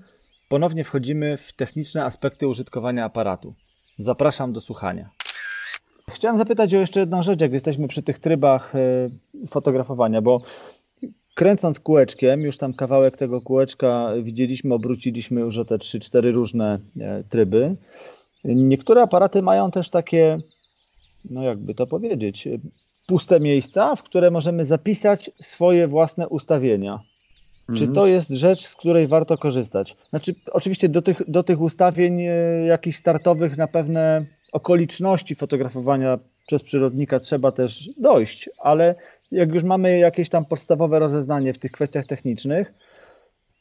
Ponownie wchodzimy w techniczne aspekty użytkowania aparatu. Zapraszam do słuchania. Chciałem zapytać o jeszcze jedną rzecz, jak jesteśmy przy tych trybach e, fotografowania, bo kręcąc kółeczkiem, już tam kawałek tego kółeczka widzieliśmy, obróciliśmy już o te 3-4 różne e, tryby. Niektóre aparaty mają też takie, no jakby to powiedzieć, puste miejsca, w które możemy zapisać swoje własne ustawienia. Czy mhm. to jest rzecz, z której warto korzystać? Znaczy, oczywiście do tych, do tych ustawień e, jakichś startowych na pewne okoliczności fotografowania przez przyrodnika trzeba też dojść, ale jak już mamy jakieś tam podstawowe rozeznanie w tych kwestiach technicznych,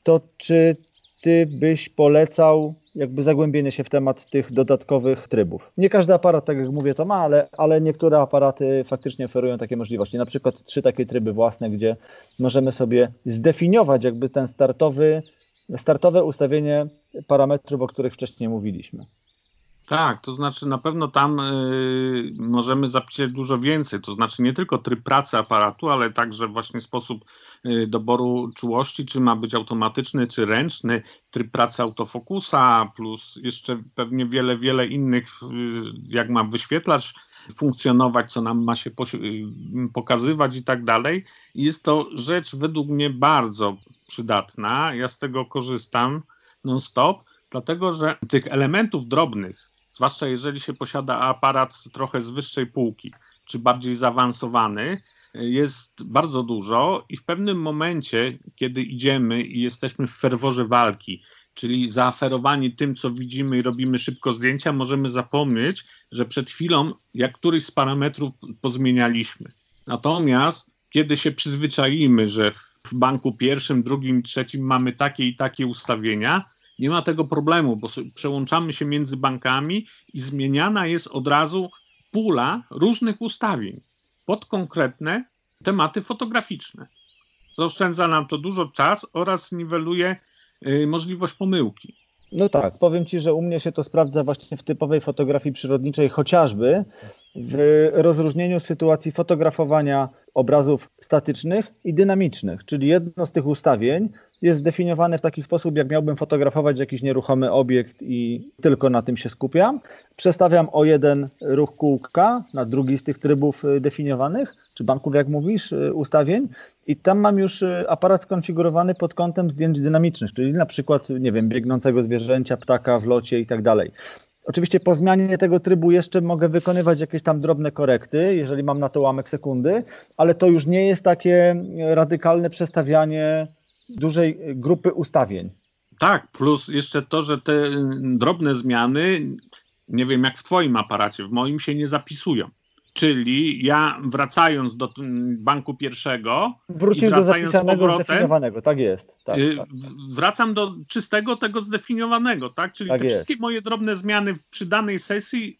to czy ty byś polecał jakby zagłębienie się w temat tych dodatkowych trybów? Nie każdy aparat, tak jak mówię, to ma, ale, ale niektóre aparaty faktycznie oferują takie możliwości. Na przykład trzy takie tryby własne, gdzie możemy sobie zdefiniować jakby ten startowy, startowe ustawienie parametrów, o których wcześniej mówiliśmy. Tak, to znaczy na pewno tam y, możemy zapisać dużo więcej, to znaczy nie tylko tryb pracy aparatu, ale także właśnie sposób y, doboru czułości, czy ma być automatyczny, czy ręczny, tryb pracy autofokusa, plus jeszcze pewnie wiele, wiele innych, y, jak ma wyświetlacz funkcjonować, co nam ma się pokazywać i tak dalej. Jest to rzecz według mnie bardzo przydatna. Ja z tego korzystam non-stop, dlatego że tych elementów drobnych, zwłaszcza jeżeli się posiada aparat trochę z wyższej półki, czy bardziej zaawansowany, jest bardzo dużo i w pewnym momencie, kiedy idziemy i jesteśmy w ferworze walki, czyli zaaferowani tym, co widzimy i robimy szybko zdjęcia, możemy zapomnieć, że przed chwilą jak któryś z parametrów pozmienialiśmy. Natomiast kiedy się przyzwyczaimy, że w banku pierwszym, drugim, trzecim mamy takie i takie ustawienia, nie ma tego problemu, bo przełączamy się między bankami i zmieniana jest od razu pula różnych ustawień pod konkretne tematy fotograficzne. Zaoszczędza nam to dużo czas oraz niweluje y, możliwość pomyłki. No tak, powiem Ci, że u mnie się to sprawdza właśnie w typowej fotografii przyrodniczej, chociażby w rozróżnieniu sytuacji fotografowania obrazów statycznych i dynamicznych, czyli jedno z tych ustawień jest zdefiniowane w taki sposób, jak miałbym fotografować jakiś nieruchomy obiekt i tylko na tym się skupiam. Przestawiam o jeden ruch kółka na drugi z tych trybów y, definiowanych, czy banków, jak mówisz, y, ustawień i tam mam już y, aparat skonfigurowany pod kątem zdjęć dynamicznych, czyli na przykład, nie wiem, biegnącego zwierzęcia, ptaka w locie i tak dalej. Oczywiście po zmianie tego trybu jeszcze mogę wykonywać jakieś tam drobne korekty, jeżeli mam na to ułamek sekundy, ale to już nie jest takie radykalne przestawianie dużej grupy ustawień. Tak, plus jeszcze to, że te drobne zmiany, nie wiem jak w Twoim aparacie, w moim się nie zapisują. Czyli ja wracając do banku pierwszego. Wrócisz do zapisanego, powrotem, zdefiniowanego, tak jest. Tak, y, tak. Wracam do czystego tego zdefiniowanego, tak? Czyli tak te jest. wszystkie moje drobne zmiany przy danej sesji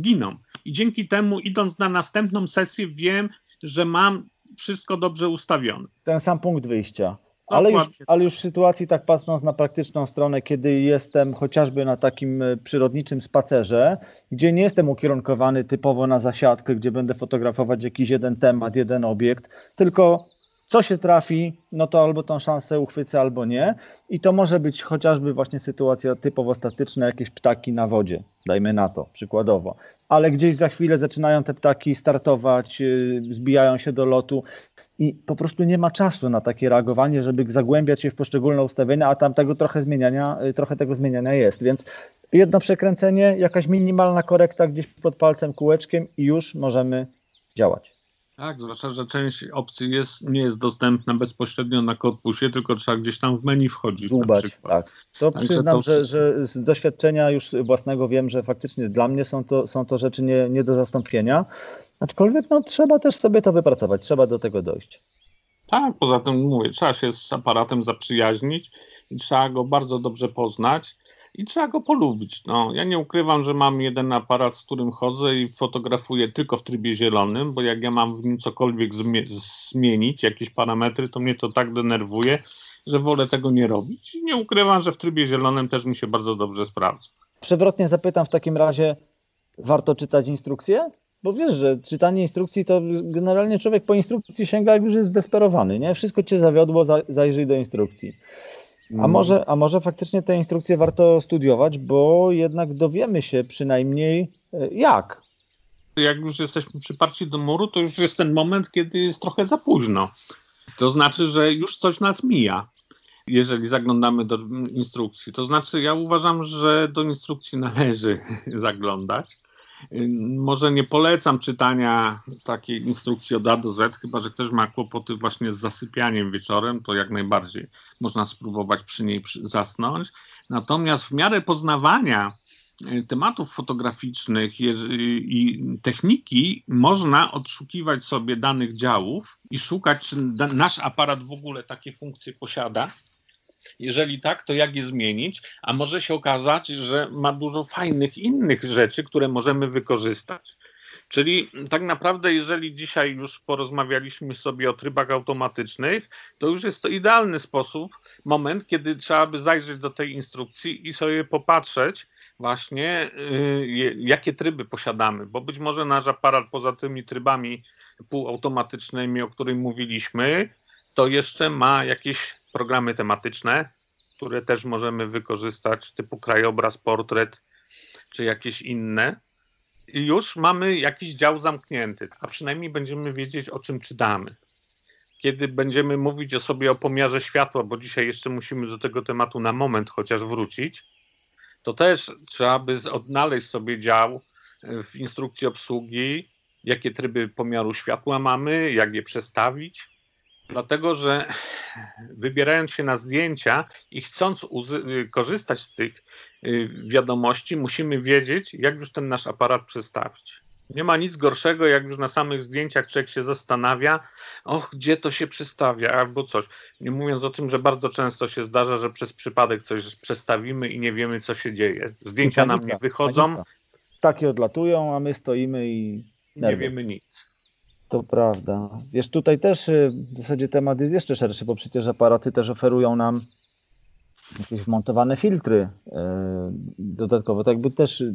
giną. I dzięki temu, idąc na następną sesję, wiem, że mam wszystko dobrze ustawione. Ten sam punkt wyjścia. Ale już, ale już w sytuacji, tak patrząc na praktyczną stronę, kiedy jestem chociażby na takim e, przyrodniczym spacerze, gdzie nie jestem ukierunkowany typowo na zasiadkę, gdzie będę fotografować jakiś jeden temat, jeden obiekt, tylko co się trafi, no to albo tą szansę uchwycę, albo nie. I to może być chociażby właśnie sytuacja typowo statyczna, jakieś ptaki na wodzie, dajmy na to, przykładowo. Ale gdzieś za chwilę zaczynają te ptaki startować, y, zbijają się do lotu i po prostu nie ma czasu na takie reagowanie, żeby zagłębiać się w poszczególne ustawienia, a tam tego trochę zmieniania, y, trochę tego zmieniania jest. Więc jedno przekręcenie, jakaś minimalna korekta gdzieś pod palcem kółeczkiem i już możemy działać. Tak, zwłaszcza, że część opcji jest, nie jest dostępna bezpośrednio na korpusie, tylko trzeba gdzieś tam w menu wchodzić. Zubać, tak. To Także przyznam, to... Że, że z doświadczenia już własnego wiem, że faktycznie dla mnie są to, są to rzeczy nie, nie do zastąpienia. Aczkolwiek no, trzeba też sobie to wypracować, trzeba do tego dojść. Tak, poza tym mówię, trzeba się z aparatem zaprzyjaźnić i trzeba go bardzo dobrze poznać i trzeba go polubić. No, ja nie ukrywam, że mam jeden aparat, z którym chodzę i fotografuję tylko w trybie zielonym, bo jak ja mam w nim cokolwiek zmienić, jakieś parametry, to mnie to tak denerwuje, że wolę tego nie robić. I nie ukrywam, że w trybie zielonym też mi się bardzo dobrze sprawdza. Przewrotnie zapytam w takim razie, warto czytać instrukcje? Bo wiesz, że czytanie instrukcji to generalnie człowiek po instrukcji sięga, jak już jest zdesperowany, nie? Wszystko cię zawiodło, zajrzyj do instrukcji. A mm. może, a może faktycznie te instrukcje warto studiować, bo jednak dowiemy się przynajmniej e, jak. Jak już jesteśmy przyparci do muru, to już jest ten moment, kiedy jest trochę za późno. To znaczy, że już coś nas mija, jeżeli zaglądamy do instrukcji. To znaczy, ja uważam, że do instrukcji należy zaglądać. Może nie polecam czytania takiej instrukcji od A do Z, chyba że ktoś ma kłopoty właśnie z zasypianiem wieczorem, to jak najbardziej można spróbować przy niej zasnąć. Natomiast w miarę poznawania e, tematów fotograficznych i techniki można odszukiwać sobie danych działów i szukać, czy nasz aparat w ogóle takie funkcje posiada jeżeli tak, to jak je zmienić? A może się okazać, że ma dużo fajnych innych rzeczy, które możemy wykorzystać. Czyli tak naprawdę, jeżeli dzisiaj już porozmawialiśmy sobie o trybach automatycznych, to już jest to idealny sposób, moment, kiedy trzeba by zajrzeć do tej instrukcji i sobie popatrzeć, właśnie yy, jakie tryby posiadamy, bo być może nasz aparat poza tymi trybami półautomatycznymi, o których mówiliśmy, to jeszcze ma jakieś programy tematyczne, które też możemy wykorzystać, typu krajobraz, portret czy jakieś inne. I już mamy jakiś dział zamknięty, a przynajmniej będziemy wiedzieć, o czym czytamy. Kiedy będziemy mówić o sobie o pomiarze światła, bo dzisiaj jeszcze musimy do tego tematu na moment chociaż wrócić, to też trzeba by odnaleźć sobie dział w instrukcji obsługi, jakie tryby pomiaru światła mamy, jak je przestawić, Dlatego, że wybierając się na zdjęcia i chcąc korzystać z tych y, wiadomości, musimy wiedzieć, jak już ten nasz aparat przestawić. Nie ma nic gorszego, jak już na samych zdjęciach człowiek się zastanawia, och, gdzie to się przestawia, albo coś. Nie mówiąc o tym, że bardzo często się zdarza, że przez przypadek coś przestawimy i nie wiemy, co się dzieje. Zdjęcia nam nie wychodzą. Panika. Takie odlatują, a my stoimy i nie wiemy nic. To prawda. Wiesz, tutaj też y, w zasadzie temat jest jeszcze szerszy, bo przecież aparaty też oferują nam jakieś wmontowane filtry y, dodatkowo. Tak jakby też y,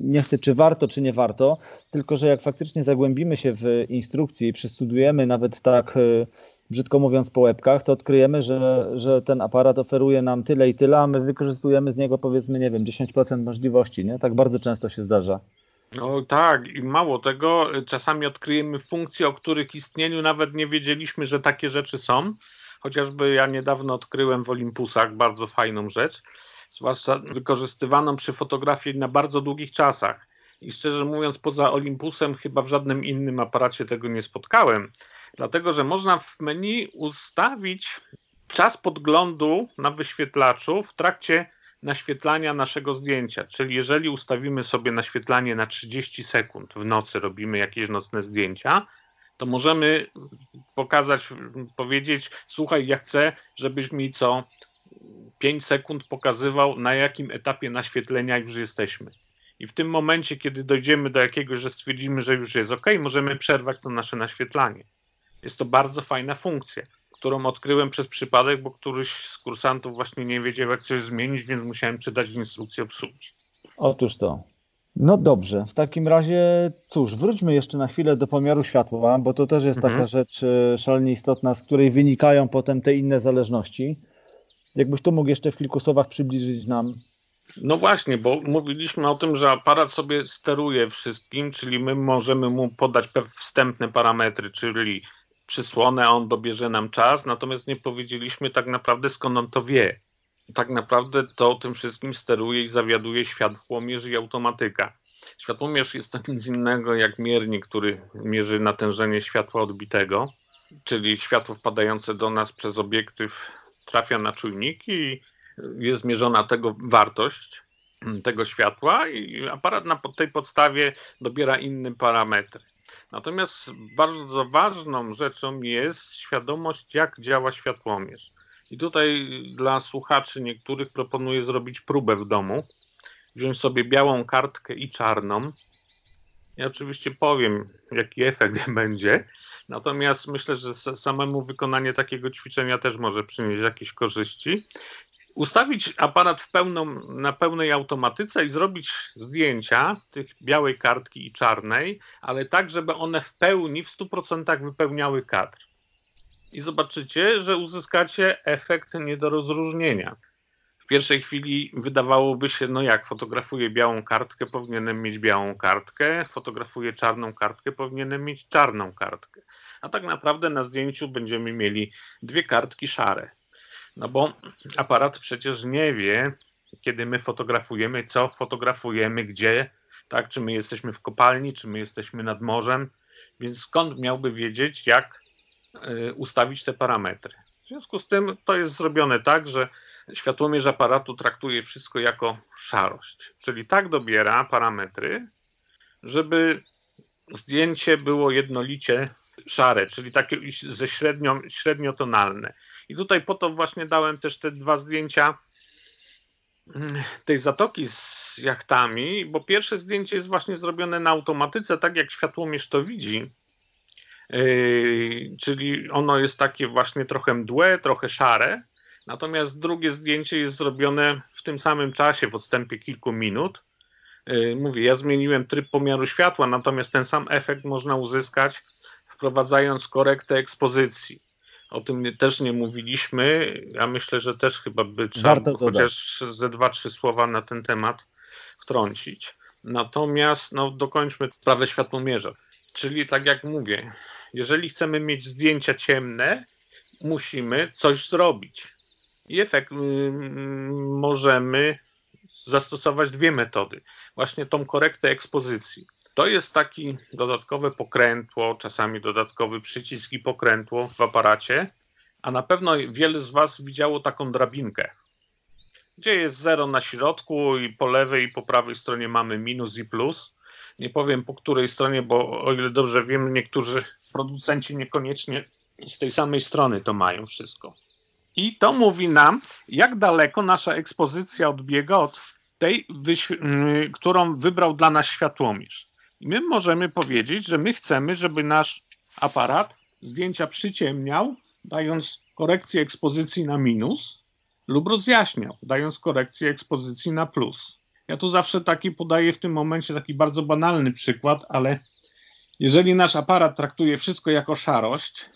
nie chcę, czy warto, czy nie warto, tylko że jak faktycznie zagłębimy się w instrukcję i przestudujemy nawet tak, brzydko mówiąc, po łebkach, to odkryjemy, że, że ten aparat oferuje nam tyle i tyle, a my wykorzystujemy z niego powiedzmy, nie wiem, 10% możliwości. Nie? Tak bardzo często się zdarza. No tak, i mało tego, czasami odkryjemy funkcje, o których istnieniu nawet nie wiedzieliśmy, że takie rzeczy są. Chociażby ja niedawno odkryłem w Olympusach bardzo fajną rzecz, zwłaszcza wykorzystywaną przy fotografii na bardzo długich czasach. I szczerze mówiąc, poza Olympusem chyba w żadnym innym aparacie tego nie spotkałem. Dlatego, że można w menu ustawić czas podglądu na wyświetlaczu w trakcie naświetlania naszego zdjęcia. Czyli jeżeli ustawimy sobie naświetlanie na 30 sekund w nocy, robimy jakieś nocne zdjęcia, to możemy pokazać, powiedzieć: Słuchaj, ja chcę, żebyś mi co 5 sekund pokazywał, na jakim etapie naświetlenia już jesteśmy. I w tym momencie, kiedy dojdziemy do jakiegoś, że stwierdzimy, że już jest ok, możemy przerwać to nasze naświetlanie. Jest to bardzo fajna funkcja którą odkryłem przez przypadek, bo któryś z kursantów właśnie nie wiedział, jak coś zmienić, więc musiałem czytać instrukcję obsługi. Otóż to. No dobrze, w takim razie cóż, wróćmy jeszcze na chwilę do pomiaru światła, bo to też jest mhm. taka rzecz e, szalenie istotna, z której wynikają potem te inne zależności. Jakbyś tu mógł jeszcze w kilku słowach przybliżyć nam no właśnie, bo mówiliśmy o tym, że aparat sobie steruje wszystkim, czyli my możemy mu podać wstępne parametry, czyli przysłonę, a on dobierze nam czas, natomiast nie powiedzieliśmy tak naprawdę skąd on to wie. Tak naprawdę to tym wszystkim steruje i zawiaduje światłomierz i automatyka. Światłomierz jest to nic innego jak miernik, który mierzy natężenie światła odbitego, czyli światło wpadające do nas przez obiektyw trafia na czujnik i jest zmierzona tego wartość tego światła i aparat na tej podstawie dobiera inne parametry. Natomiast bardzo ważną rzeczą jest świadomość, jak działa światłomierz. I tutaj dla słuchaczy niektórych proponuję zrobić próbę w domu. Wziąć sobie białą kartkę i czarną. Ja oczywiście powiem, jaki efekt będzie. Natomiast myślę, że samemu wykonanie takiego ćwiczenia też może przynieść jakieś korzyści ustawić aparat w pełną, na pełnej automatyce i zrobić zdjęcia tych białej kartki i czarnej, ale tak, żeby one w pełni, w 100% wypełniały kadr. I zobaczycie, że uzyskacie efekt nie do rozróżnienia. W pierwszej chwili wydawałoby się, no jak fotografuję białą kartkę, powinienem mieć białą kartkę, fotografuję czarną kartkę, powinienem mieć czarną kartkę. A tak naprawdę na zdjęciu będziemy mieli dwie kartki szare. No bo aparat przecież nie wie, kiedy my fotografujemy, co fotografujemy, gdzie, tak? Czy my jesteśmy w kopalni, czy my jesteśmy nad morzem, więc skąd miałby wiedzieć, jak y, ustawić te parametry? W związku z tym to jest zrobione tak, że światłomierz aparatu traktuje wszystko jako szarość, czyli tak dobiera parametry, żeby zdjęcie było jednolicie szare, czyli takie ze średnio, średniotonalne. I tutaj po to właśnie dałem też te dwa zdjęcia mm, tej zatoki z jachtami, bo pierwsze zdjęcie jest właśnie zrobione na automatyce, tak jak światłomierz to widzi. Yy, czyli ono jest takie właśnie trochę mdłe, trochę szare. Natomiast drugie zdjęcie jest zrobione w tym samym czasie, w odstępie kilku minut. Yy, mówię, ja zmieniłem tryb pomiaru światła, natomiast ten sam efekt można uzyskać wprowadzając korektę ekspozycji. O tym też nie mówiliśmy. Ja myślę, że też chyba by trzeba chociaż ze dwa, trzy słowa na ten temat wtrącić. Natomiast no, dokończmy sprawę światłomierza. Czyli tak jak mówię, jeżeli chcemy mieć zdjęcia ciemne, musimy coś zrobić. I efekt y, możemy zastosować dwie metody. Właśnie tą korektę ekspozycji. To jest taki dodatkowe pokrętło, czasami dodatkowy przycisk i pokrętło w aparacie, a na pewno wiele z Was widziało taką drabinkę, gdzie jest zero na środku i po lewej i po prawej stronie mamy minus i plus. Nie powiem po której stronie, bo o ile dobrze wiem, niektórzy producenci niekoniecznie z tej samej strony to mają wszystko. I to mówi nam, jak daleko nasza ekspozycja odbiega od tej, którą wybrał dla nas światłomierz my możemy powiedzieć, że my chcemy, żeby nasz aparat zdjęcia przyciemniał, dając korekcję ekspozycji na minus, lub rozjaśniał, dając korekcję ekspozycji na plus. Ja tu zawsze taki podaję w tym momencie taki bardzo banalny przykład, ale jeżeli nasz aparat traktuje wszystko jako szarość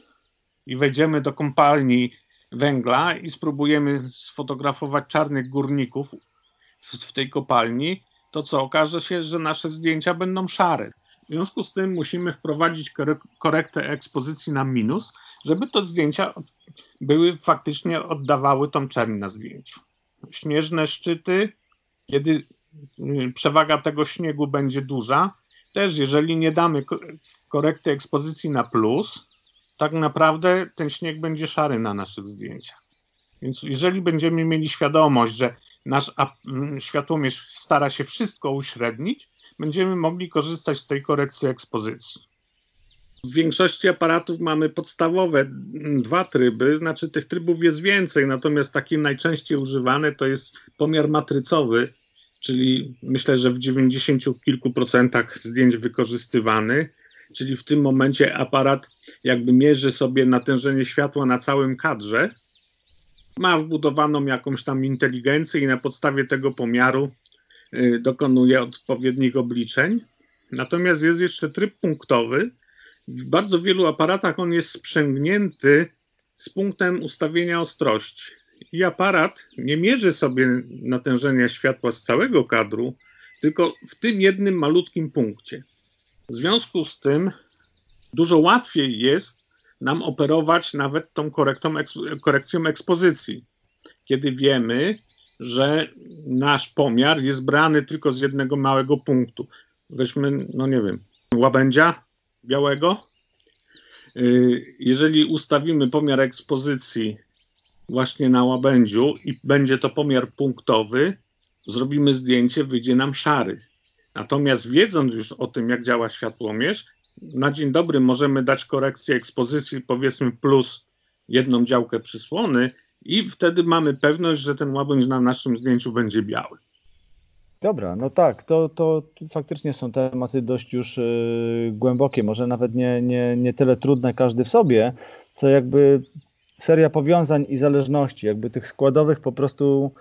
i wejdziemy do kompalni węgla i spróbujemy sfotografować czarnych górników w, w tej kopalni, to co okaże się, że nasze zdjęcia będą szare. W związku z tym musimy wprowadzić korektę ekspozycji na minus, żeby te zdjęcia były faktycznie oddawały tą czerń na zdjęciu. Śnieżne szczyty, kiedy y, przewaga tego śniegu będzie duża, też jeżeli nie damy korekty ekspozycji na plus, tak naprawdę ten śnieg będzie szary na naszych zdjęciach. Więc jeżeli będziemy mieli świadomość, że nasz mm, światłomierz stara się wszystko uśrednić, będziemy mogli korzystać z tej korekcji ekspozycji. W większości aparatów mamy podstawowe dwa tryby, znaczy tych trybów jest więcej, natomiast taki najczęściej używany to jest pomiar matrycowy, czyli myślę, że w 90 kilku procentach zdjęć wykorzystywany, czyli w tym momencie aparat jakby mierzy sobie natężenie światła na całym kadrze ma wbudowaną jakąś tam inteligencję i na podstawie tego pomiaru y, dokonuje odpowiednich obliczeń. Natomiast jest jeszcze tryb punktowy. W bardzo wielu aparatach on jest sprzęgnięty z punktem ustawienia ostrości. I aparat nie mierzy sobie natężenia światła z całego kadru, tylko w tym jednym malutkim punkcie. W związku z tym dużo łatwiej jest nam operować nawet tą korektą, korekcją ekspozycji, kiedy wiemy, że nasz pomiar jest brany tylko z jednego małego punktu. Weźmy, no nie wiem, łabędzia białego. Y, jeżeli ustawimy pomiar ekspozycji właśnie na łabędziu i będzie to pomiar punktowy, zrobimy zdjęcie, wyjdzie nam szary. Natomiast wiedząc już o tym, jak działa światłomierz, na dzień dobry możemy dać korekcję ekspozycji, powiedzmy plus jedną działkę przysłony i wtedy mamy pewność, że ten łabędź na naszym zdjęciu będzie biały. Dobra, no tak, to, to faktycznie są tematy dość już yy, głębokie, może nawet nie, nie, nie tyle trudne każdy w sobie, co jakby seria powiązań i zależności, jakby tych składowych po prostu.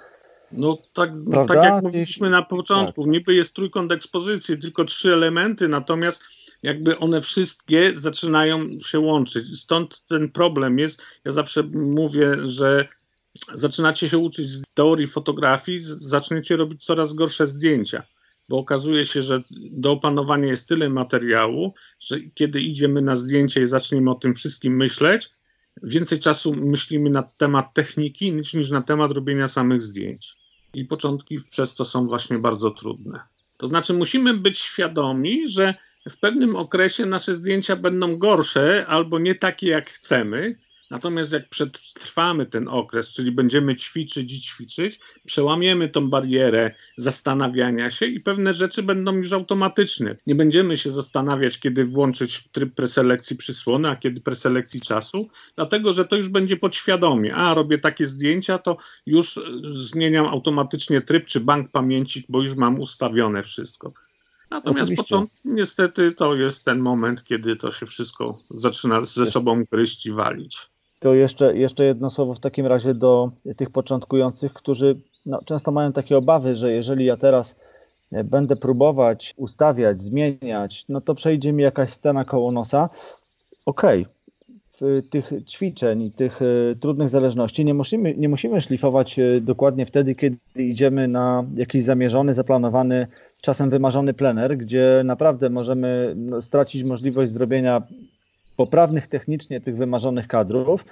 No tak, no, tak jak mówiliśmy na początku, tak. niby jest trójkąt ekspozycji, tylko trzy elementy, natomiast jakby one wszystkie zaczynają się łączyć. Stąd ten problem jest, ja zawsze mówię, że zaczynacie się uczyć z teorii fotografii, zaczniecie robić coraz gorsze zdjęcia, bo okazuje się, że do opanowania jest tyle materiału, że kiedy idziemy na zdjęcie i zaczniemy o tym wszystkim myśleć, więcej czasu myślimy na temat techniki niż, na temat robienia samych zdjęć. I początki przez to są właśnie bardzo trudne. To znaczy, musimy być świadomi, że w pewnym okresie nasze zdjęcia będą gorsze albo nie takie, jak chcemy, Natomiast jak przetrwamy ten okres, czyli będziemy ćwiczyć i ćwiczyć, przełamiemy tą barierę zastanawiania się i pewne rzeczy będą już automatyczne. Nie będziemy się zastanawiać, kiedy włączyć tryb preselekcji przysłony, a kiedy preselekcji czasu, dlatego że to już będzie podświadomie. A, robię takie zdjęcia, to już zmieniam automatycznie tryb czy bank pamięci, bo już mam ustawione wszystko. Natomiast początek, niestety to jest ten moment, kiedy to się wszystko zaczyna ze sobą gryźć i walić. To jeszcze, jeszcze jedno słowo w takim razie do tych początkujących, którzy no, często mają takie obawy, że jeżeli ja teraz e, będę próbować ustawiać, zmieniać, no to przejdzie mi jakaś scena koło nosa. Okej, okay. w tych ćwiczeń tych e, trudnych zależności nie musimy, nie musimy szlifować e, dokładnie wtedy, kiedy idziemy na jakiś zamierzony, zaplanowany, czasem wymarzony plener, gdzie naprawdę możemy no, stracić możliwość zrobienia poprawnych technicznie tych wymarzonych kadrów,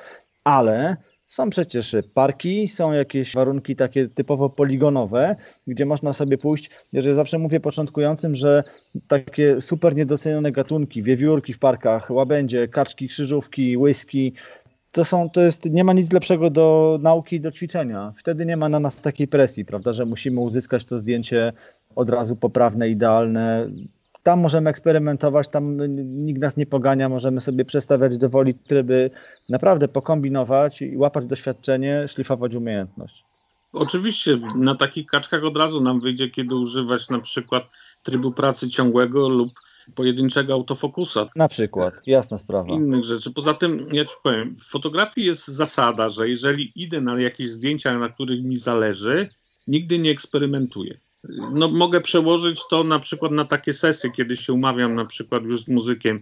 ale są przecież parki, są jakieś warunki takie typowo poligonowe, gdzie można sobie pójść. Jeżeli zawsze mówię początkującym, że takie super niedocenione gatunki, wiewiórki w parkach, łabędzie, kaczki, krzyżówki, whisky, to są, to jest, nie ma nic lepszego do nauki, do ćwiczenia. Wtedy nie ma na nas takiej presji, prawda, że musimy uzyskać to zdjęcie od razu poprawne, idealne tam możemy eksperymentować, tam nikt nas nie pogania, możemy sobie przestawiać do woli tryby, naprawdę pokombinować i łapać doświadczenie, szlifować umiejętność. Oczywiście na takich kaczkach od razu nam wyjdzie, kiedy używać na przykład trybu pracy ciągłego lub pojedynczego autofokusa. Na przykład, jasna sprawa. Innych rzeczy. Poza tym, ja ci powiem, w fotografii jest zasada, że jeżeli idę na jakieś zdjęcia, na których mi zależy, nigdy nie eksperymentuję no, mogę przełożyć to na przykład na takie sesje, kiedy się umawiam na przykład już z muzykiem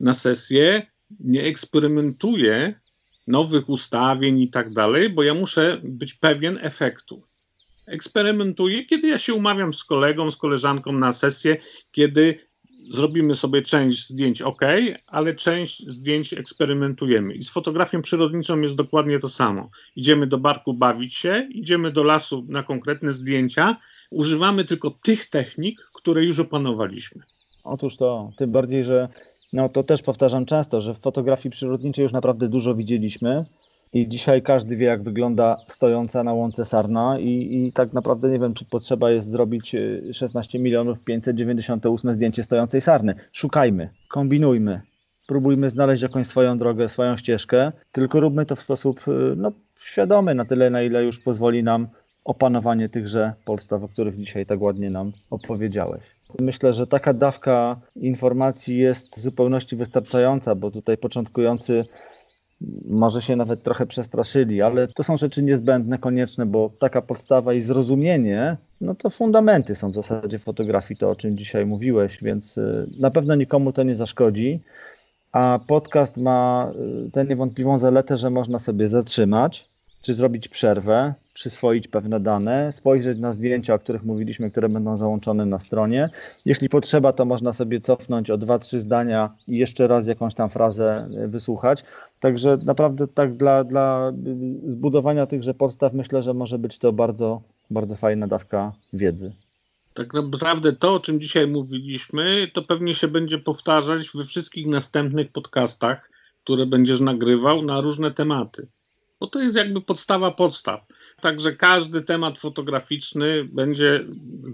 na sesję, nie eksperymentuję nowych ustawień i tak dalej, bo ja muszę być pewien efektu. Eksperymentuję, kiedy ja się umawiam z kolegą, z koleżanką na sesję, kiedy zrobimy sobie część zdjęć ok, ale część zdjęć eksperymentujemy. I z fotografią przyrodniczą jest dokładnie to samo. Idziemy do barku bawić się, idziemy do lasu na konkretne zdjęcia, używamy tylko tych technik, które już opanowaliśmy. Otóż to, tym bardziej, że no to też powtarzam często, że w fotografii przyrodniczej już naprawdę dużo widzieliśmy. I dzisiaj każdy wie, jak wygląda stojąca na łące sarna, i, i tak naprawdę nie wiem, czy potrzeba jest zrobić 16 e, milionów 598 zdjęcie stojącej sarny. Szukajmy, kombinujmy, próbujmy znaleźć jakąś swoją drogę, swoją ścieżkę, tylko róbmy to w sposób e, no, świadomy, na tyle, na ile już pozwoli nam opanowanie tychże podstaw, o których dzisiaj tak ładnie nam opowiedziałeś. Myślę, że taka dawka informacji jest w zupełności wystarczająca, bo tutaj początkujący może się nawet trochę przestraszyli, ale to są rzeczy niezbędne, konieczne, bo taka podstawa i zrozumienie, no to fundamenty są w zasadzie fotografii, to o czym dzisiaj mówiłeś, więc y, na pewno nikomu to nie zaszkodzi. A podcast ma y, tę niewątpliwą zaletę, że można sobie zatrzymać, czy zrobić przerwę, przyswoić pewne dane, spojrzeć na zdjęcia, o których mówiliśmy, które będą załączone na stronie. Jeśli potrzeba, to można sobie cofnąć o dwa, trzy zdania i jeszcze raz jakąś tam frazę e, wysłuchać. Także naprawdę tak dla, dla zbudowania tychże podstaw myślę, że może być to bardzo, bardzo fajna dawka wiedzy. Tak naprawdę to, o czym dzisiaj mówiliśmy, to pewnie się będzie powtarzać we wszystkich następnych podcastach, które będziesz nagrywał na różne tematy bo to jest jakby podstawa podstaw. Także każdy temat fotograficzny będzie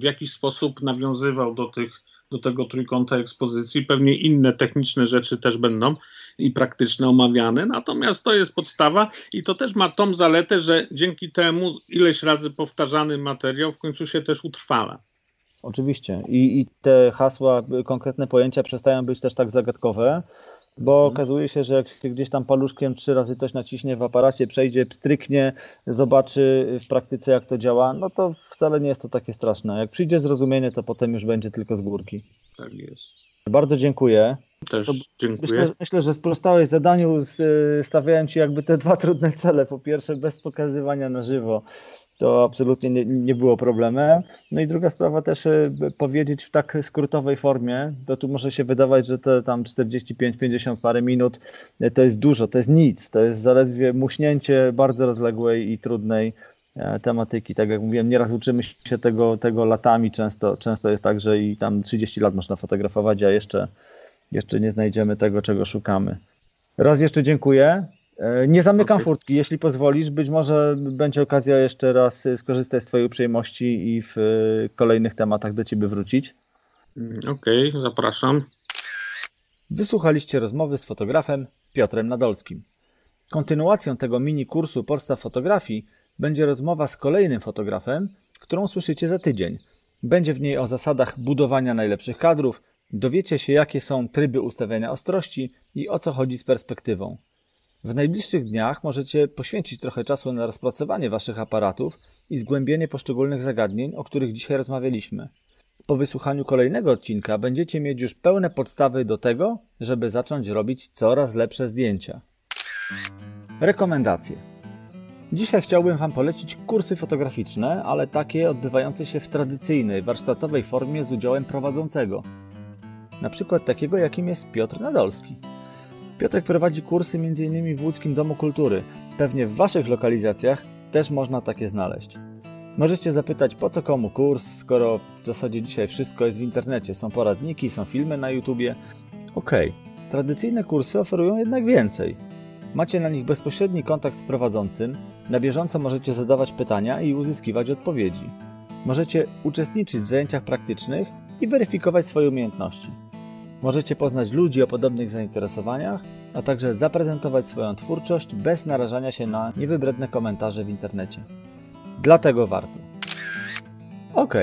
w jakiś sposób nawiązywał do tych do tego trójkąta ekspozycji. Pewnie inne techniczne rzeczy też będą i praktyczne omawiane, natomiast to jest podstawa i to też ma tą zaletę, że dzięki temu ileś razy powtarzany materiał w końcu się też utrwala. Oczywiście. I, I, te hasła, konkretne pojęcia przestają być też tak zagadkowe, bo mhm. okazuje się, że jak się gdzieś tam paluszkiem trzy razy coś naciśnie w aparacie, przejdzie, pstryknie, zobaczy w praktyce jak to działa, no to wcale nie jest to takie straszne. Jak przyjdzie zrozumienie, to potem już będzie tylko z górki. Tak jest. Bardzo dziękuję. Też to dziękuję. Myślę, myślę, że sprostałeś zadaniu, stawiałem Ci jakby te dwa trudne cele. Po pierwsze bez pokazywania na żywo to absolutnie nie, nie, było problemem. No i druga sprawa też e, powiedzieć w tak skrótowej formie, bo tu może się wydawać, że te tam 45-50 parę minut e, to jest dużo, to jest nic, to jest zaledwie muśnięcie bardzo rozległej i trudnej e, tematyki. Tak jak mówiłem, nieraz uczymy się tego, tego latami, często, często jest tak, że i tam 30 lat można fotografować, a jeszcze, jeszcze nie znajdziemy tego, czego szukamy. Raz jeszcze dziękuję. E, nie zamykam okay. furtki, jeśli pozwolisz. Być może będzie okazja jeszcze raz skorzystać z Twojej uprzejmości i w e, kolejnych tematach do Ciebie wrócić. Mm, okej, okay, zapraszam. Wysłuchaliście rozmowy z fotografem Piotrem Nadolskim. Kontynuacją tego mini kursu podstaw fotografii będzie rozmowa z kolejnym fotografem, którą słyszycie za tydzień. Będzie w niej o zasadach budowania najlepszych kadrów, dowiecie się jakie są tryby ustawiania ostrości i o co chodzi z perspektywą. W najbliższych dniach możecie poświęcić trochę czasu na rozpracowanie Waszych aparatów i zgłębienie poszczególnych zagadnień, o których dzisiaj rozmawialiśmy. Po wysłuchaniu kolejnego odcinka będziecie mieć już pełne podstawy do tego, żeby zacząć robić coraz lepsze zdjęcia. Rekomendacje. Dzisiaj chciałbym Wam polecić kursy fotograficzne, ale takie odbywające się w tradycyjnej, warsztatowej formie z udziałem prowadzącego. Na przykład takiego, jakim jest Piotr Nadolski. Piotrek prowadzi kursy m.in. w Łódzkim Domu Kultury. Pewnie w Waszych lokalizacjach też można takie znaleźć. Możecie zapytać, po co komu kurs, skoro w zasadzie dzisiaj wszystko jest w internecie. Są poradniki, są filmy na YouTubie. Okej, okay. tradycyjne kursy oferują jednak więcej. Macie na nich bezpośredni kontakt z prowadzącym, na bieżąco możecie zadawać pytania i uzyskiwać odpowiedzi. Możecie uczestniczyć w zajęciach praktycznych i weryfikować swoje umiejętności. Możecie poznać ludzi o podobnych zainteresowaniach, a także zaprezentować swoją twórczość bez narażania się na niewybredne komentarze w internecie. Dlatego warto. Ok,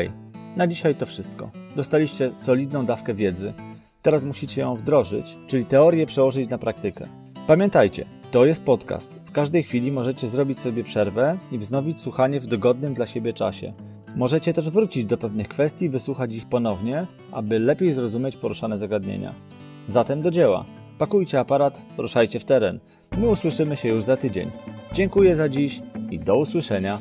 na dzisiaj to wszystko. Dostaliście solidną dawkę wiedzy. Teraz musicie ją wdrożyć, czyli teorię przełożyć na praktykę. Pamiętajcie, to jest podcast. W każdej chwili możecie zrobić sobie przerwę i wznowić słuchanie w dogodnym dla siebie czasie. Możecie też wrócić do pewnych kwestii i wysłuchać ich ponownie, aby lepiej zrozumieć poruszane zagadnienia. Zatem do dzieła. Pakujcie aparat, ruszajcie w teren. My usłyszymy się już za tydzień. Dziękuję za dziś i do usłyszenia.